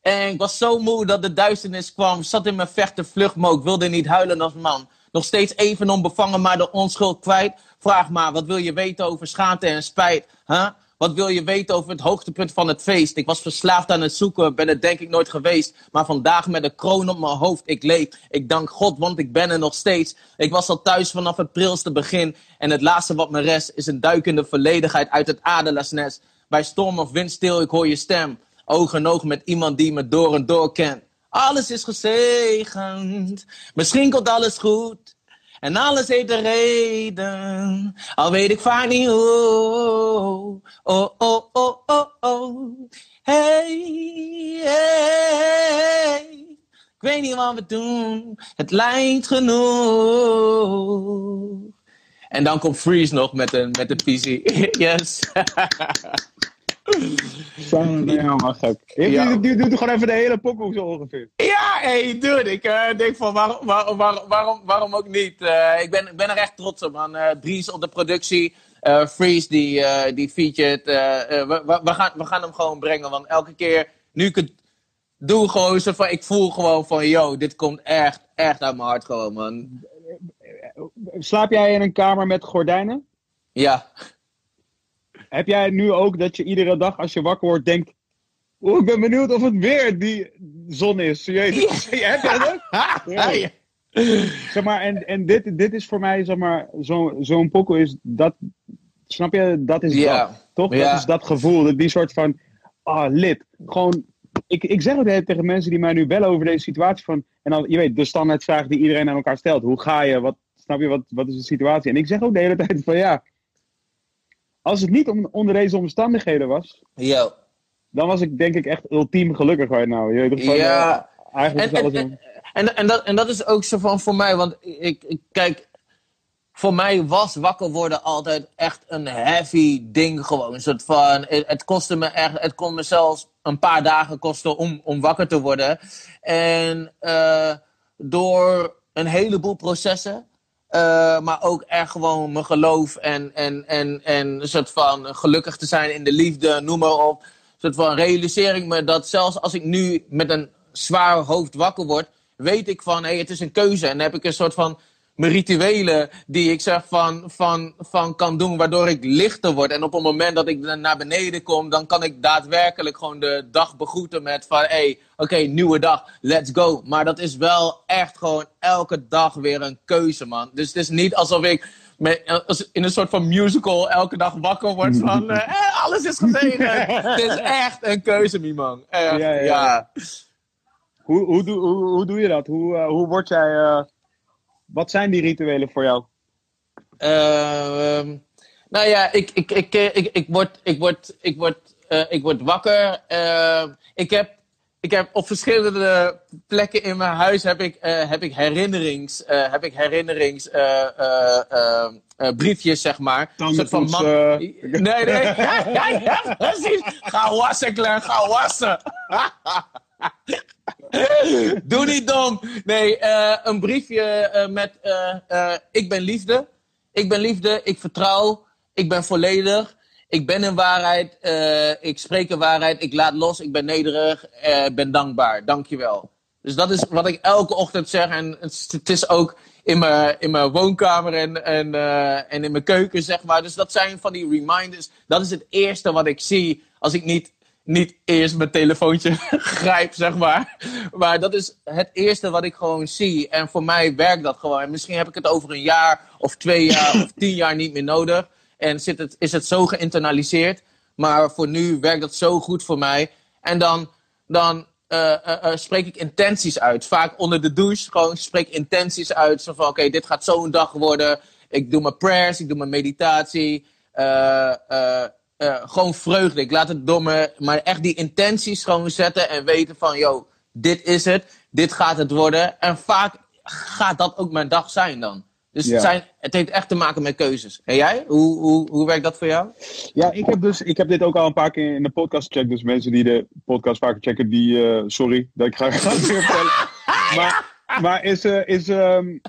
en ik was zo moe dat de duisternis kwam. Zat in mijn vechten vluchtmoot. Wilde niet huilen als man. Nog steeds even onbevangen, maar de onschuld kwijt. Vraag maar, wat wil je weten over schaamte en spijt? Huh? Wat wil je weten over het hoogtepunt van het feest? Ik was verslaafd aan het zoeken, ben het denk ik nooit geweest. Maar vandaag met een kroon op mijn hoofd, ik leef. Ik dank God, want ik ben er nog steeds. Ik was al thuis vanaf het prilste begin. En het laatste wat me rest is een duikende volledigheid uit het adelaarsnest. Bij storm of wind stil, ik hoor je stem. Oog in oog met iemand die me door en door kent. Alles is gezegend. Misschien komt alles goed. En alles heeft een reden, al weet ik vaak niet hoe. Oh, oh, oh, oh, oh. Hey, hey. Ik weet niet wat we doen, het lijkt genoeg. En dan komt Freeze nog met een, met een PC. yes. Zo, helemaal gek. Ja. Die, doet gewoon even de hele pokoe zo ongeveer. Ja, hey, dude. Ik uh, denk van waarom, waarom, waarom, waarom ook niet? Uh, ik, ben, ik ben er echt trots op, man. Uh, Dries op de productie. Freeze die, die featured. We, we, we, gaan, we gaan hem gewoon brengen. Want elke keer, nu ik het doe, gewoon zo van... Ik voel gewoon van, yo, dit komt echt, echt uit mijn hart gewoon, man. Slaap jij in een kamer met gordijnen? Ja. Heb jij nu ook dat je iedere dag als je wakker wordt denkt... Oh, ik ben benieuwd of het weer die zon is. Jezus. Ja. Heb jij dat? Ja. Zeg maar, en, en dit, dit is voor mij, zeg maar, zo'n zo pokkel is dat... Snap je? Dat is ja. dat. Toch? Dat is dat gevoel. Die soort van... Ah, oh, lid. Gewoon... Ik, ik zeg het tegen mensen die mij nu bellen over deze situatie van... En dan, je weet, de standaardvraag die iedereen aan elkaar stelt. Hoe ga je? Wat, snap je? Wat, wat is de situatie? En ik zeg ook de hele tijd van ja als het niet om, onder deze omstandigheden was, dan was ik denk ik echt ultiem gelukkig right. Je weet ja. Uh, eigenlijk en, en, en, en, dat, en dat is ook zo van voor mij, want ik, ik, kijk, voor mij was wakker worden altijd echt een heavy ding gewoon. Een soort van, het, kostte me echt, het kon me zelfs een paar dagen kosten om, om wakker te worden. En uh, door een heleboel processen uh, maar ook echt gewoon mijn geloof en, en, en, en een soort van gelukkig te zijn in de liefde, noem maar op. Een soort van realiseer ik me dat zelfs als ik nu met een zwaar hoofd wakker word, weet ik van hé, hey, het is een keuze. En dan heb ik een soort van mijn rituelen die ik zeg van, van, van kan doen, waardoor ik lichter word. En op het moment dat ik naar beneden kom, dan kan ik daadwerkelijk gewoon de dag begroeten met van, hé, hey, oké, nieuwe dag, let's go. Maar dat is wel echt gewoon elke dag weer een keuze, man. Dus het is niet alsof ik in een soort van musical elke dag wakker word van, uh, alles is gezegend. het is echt een keuze, mi man. Echt, ja, ja, ja. Hoe, hoe, hoe, hoe, doe je dat? Hoe, uh, hoe word jij... Uh wat zijn die rituelen voor jou? Uh, nou ja, ik, ik, ik, ik, ik, word, ik, word, ik, word, uh, ik word wakker. Uh, ik, heb, ik heb op verschillende plekken in mijn huis heb ik, uh, heb ik herinnerings, heb ik herinnerings briefjes, zeg maar. Soort van man... Nee, nee. ja, ja, ja, precies. Ga wassen, Claire, ga wassen. Doe niet dom. Nee, uh, een briefje uh, met uh, ik ben liefde. Ik ben liefde, ik vertrouw, ik ben volledig. Ik ben in waarheid, ik spreek in waarheid, ik laat los, ik ben nederig, ik ben dankbaar. Dankjewel. Dus dat is wat ik elke ochtend zeg. En het, het is ook in mijn, in mijn woonkamer en, en, en in mijn keuken, zeg maar. Dus dat zijn van die reminders. Dat is het eerste wat ik zie als ik niet niet eerst mijn telefoontje grijp, zeg maar. Maar dat is het eerste wat ik gewoon zie. En voor mij werkt dat gewoon. En misschien heb ik het over een jaar of twee jaar of tien jaar niet meer nodig. En zit het, is het zo geïnternaliseerd. Maar voor nu werkt dat zo goed voor mij. En dan, dan uh, uh, spreek ik intenties uit. Vaak onder de douche gewoon spreek intenties uit. Zo van, oké, dit gaat zo'n dag worden. Ik doe mijn prayers, ik doe mijn meditatie. Uh, uh, gewoon vreugde. Ik laat het domme, maar echt die intenties gewoon zetten en weten van, yo, dit is het, dit gaat het worden. En vaak gaat dat ook mijn dag zijn dan. Dus het, zijn, het heeft echt te maken met keuzes. En jij? Hoe, hoe, hoe werkt dat voor jou? Ja, ik heb, dus, ik heb dit ook al een paar keer in de podcast gecheckt. Dus mensen die de podcast vaker checken, die... Uh, sorry dat ik ga, ga vertellen. maar, maar is... Uh, is um,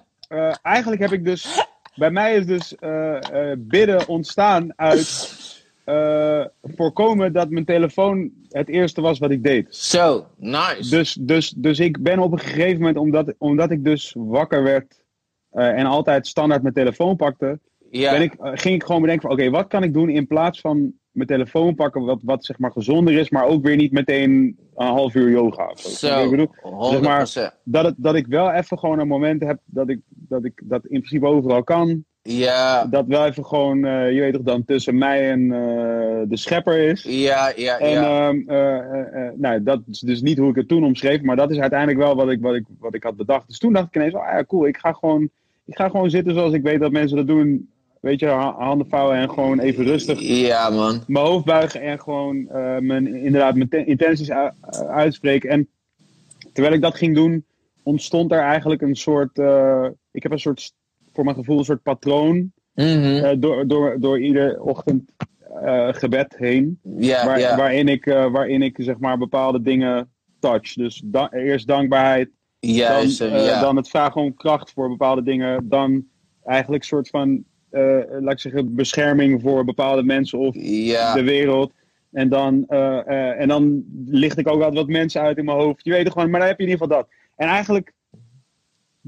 eigenlijk heb ik dus... Bij mij is dus bidden ontstaan uit uh, voorkomen dat mijn telefoon het eerste was wat ik deed. Zo, nice. Dus, dus, dus ik ben op een gegeven moment, omdat, omdat ik dus wakker werd uh, en altijd standaard mijn telefoon pakte, ben ik, uh, ging ik gewoon bedenken van oké, wat kan ik doen in plaats van mijn telefoon pakken, wat, wat zeg maar gezonder is, maar ook weer niet meteen een half uur yoga. Zo, ik bedoel, zeg maar, dat, het, dat ik wel even gewoon een moment heb dat ik dat, ik, dat in principe overal kan. Ja. Dat wel even gewoon, uh, je weet toch dan, tussen mij en uh, de schepper is. Ja, ja, en, ja. Uh, nou, dat is dus niet hoe ik het toen omschreef, maar dat is uiteindelijk wel wat ik, wat ik, wat ik had bedacht. Dus toen dacht ik ineens, oh ja, cool, ik ga gewoon, ik ga gewoon zitten zoals ik weet dat mensen dat doen. Weet je, handen vouwen en gewoon even rustig. Ja, man. Mijn hoofd buigen en gewoon mijn, inderdaad mijn intenties uitspreken. En terwijl ik dat ging doen, ontstond er eigenlijk een soort. Ik heb een soort, voor mijn gevoel, een soort patroon. Mm -hmm. door, door, door iedere ochtend uh, gebed heen. Yeah, waar, yeah. Waarin, ik, uh, waarin ik zeg maar bepaalde dingen touch. Dus da eerst dankbaarheid. Juist, dan, ja. dan het vragen om kracht voor bepaalde dingen. Dan eigenlijk een soort van, laat ik zeggen, bescherming voor bepaalde mensen of de wereld. En dan, en dan licht ik ook wat, wat mensen uit in mijn hoofd. Je weet het gewoon, maar dan heb je in ieder geval dat. En eigenlijk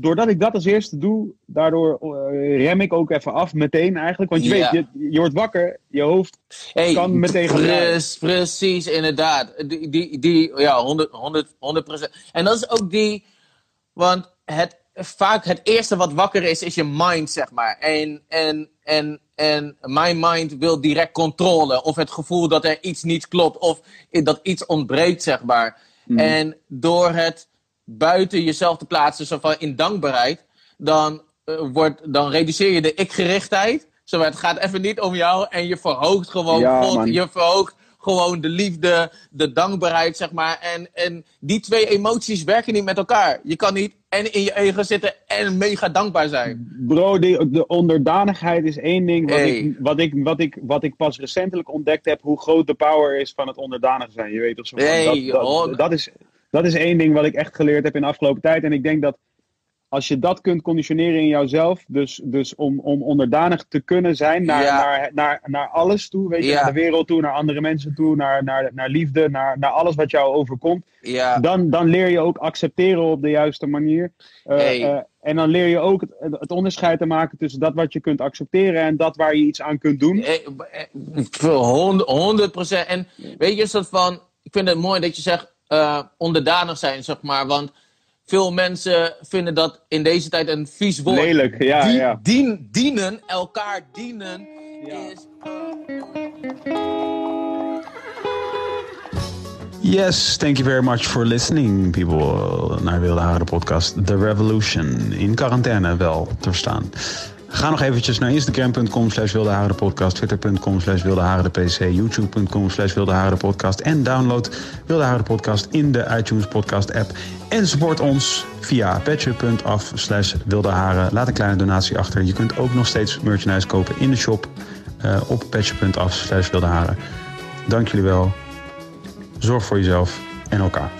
doordat ik dat als eerste doe, daardoor uh, rem ik ook even af meteen eigenlijk. Want je Ja. weet, je, je wordt wakker, je hoofd Hey, kan meteen gaan. Precies, precies, inderdaad. Die, die, die ja, 100, 100, 100 En dat is ook die, want het, vaak het eerste wat wakker is, is je mind, zeg maar. En, en, en, en mijn mind wil direct controle, of het gevoel dat er iets niet klopt, of dat iets ontbreekt, zeg maar. Mhm. En door het buiten jezelf te plaatsen, zo van in dankbaarheid, dan, eh, wordt, dan reduceer je de ik-gerichtheid. Het gaat even niet om jou en je verhoogt gewoon Ja, God, man. je verhoogt gewoon de liefde, de dankbaarheid, zeg maar. En, en die twee emoties werken niet met elkaar. Je kan niet en in je ego zitten en mega dankbaar zijn. Bro, die, de onderdanigheid is één ding wat, Hey. ik, wat, ik, wat, ik, wat ik pas recentelijk ontdekt heb, hoe groot de power is van het onderdanig zijn. Je weet toch zo Hey, dat, hoor. dat, dat, is, dat is één ding wat ik echt geleerd heb in de afgelopen tijd. En ik denk dat als je dat kunt conditioneren in jouzelf, dus, dus om, om onderdanig te kunnen zijn naar, Ja. naar, naar, naar alles toe, weet je, Ja. naar de wereld toe, naar andere mensen toe, naar, naar, naar liefde, naar, naar alles wat jou overkomt, Ja, dan, dan leer je ook accepteren op de juiste manier. Eh, Hey. eh, en dan leer je ook het, het onderscheid te maken tussen dat wat je kunt accepteren en dat waar je iets aan kunt doen. Eh, eh, voor hond- 100 procent. En weet je, soort van. Ik vind het mooi dat je zegt eh, onderdanig zijn, zeg maar. Want veel mensen vinden dat in deze tijd een vies woord. Lelijk, ja, Die- ja. dien- dienen, elkaar dienen, Ja. is. Yes, thank you very much for listening, people, naar Wilde Haren podcast The Revolution. In quarantaine wel te verstaan. Ga nog eventjes naar instagram.com slash Wilde podcast, twitter.com slash Wilde pc, youtube.com slash Wilde podcast en download Wilde Haren podcast in de iTunes podcast app. En support ons via patreon.af slash Wilde Haren. Laat een kleine donatie achter. Je kunt ook nog steeds merchandise kopen in de shop eh, op patreon.af slash Wilde Haren. Dank jullie wel. Zorg voor jezelf en elkaar.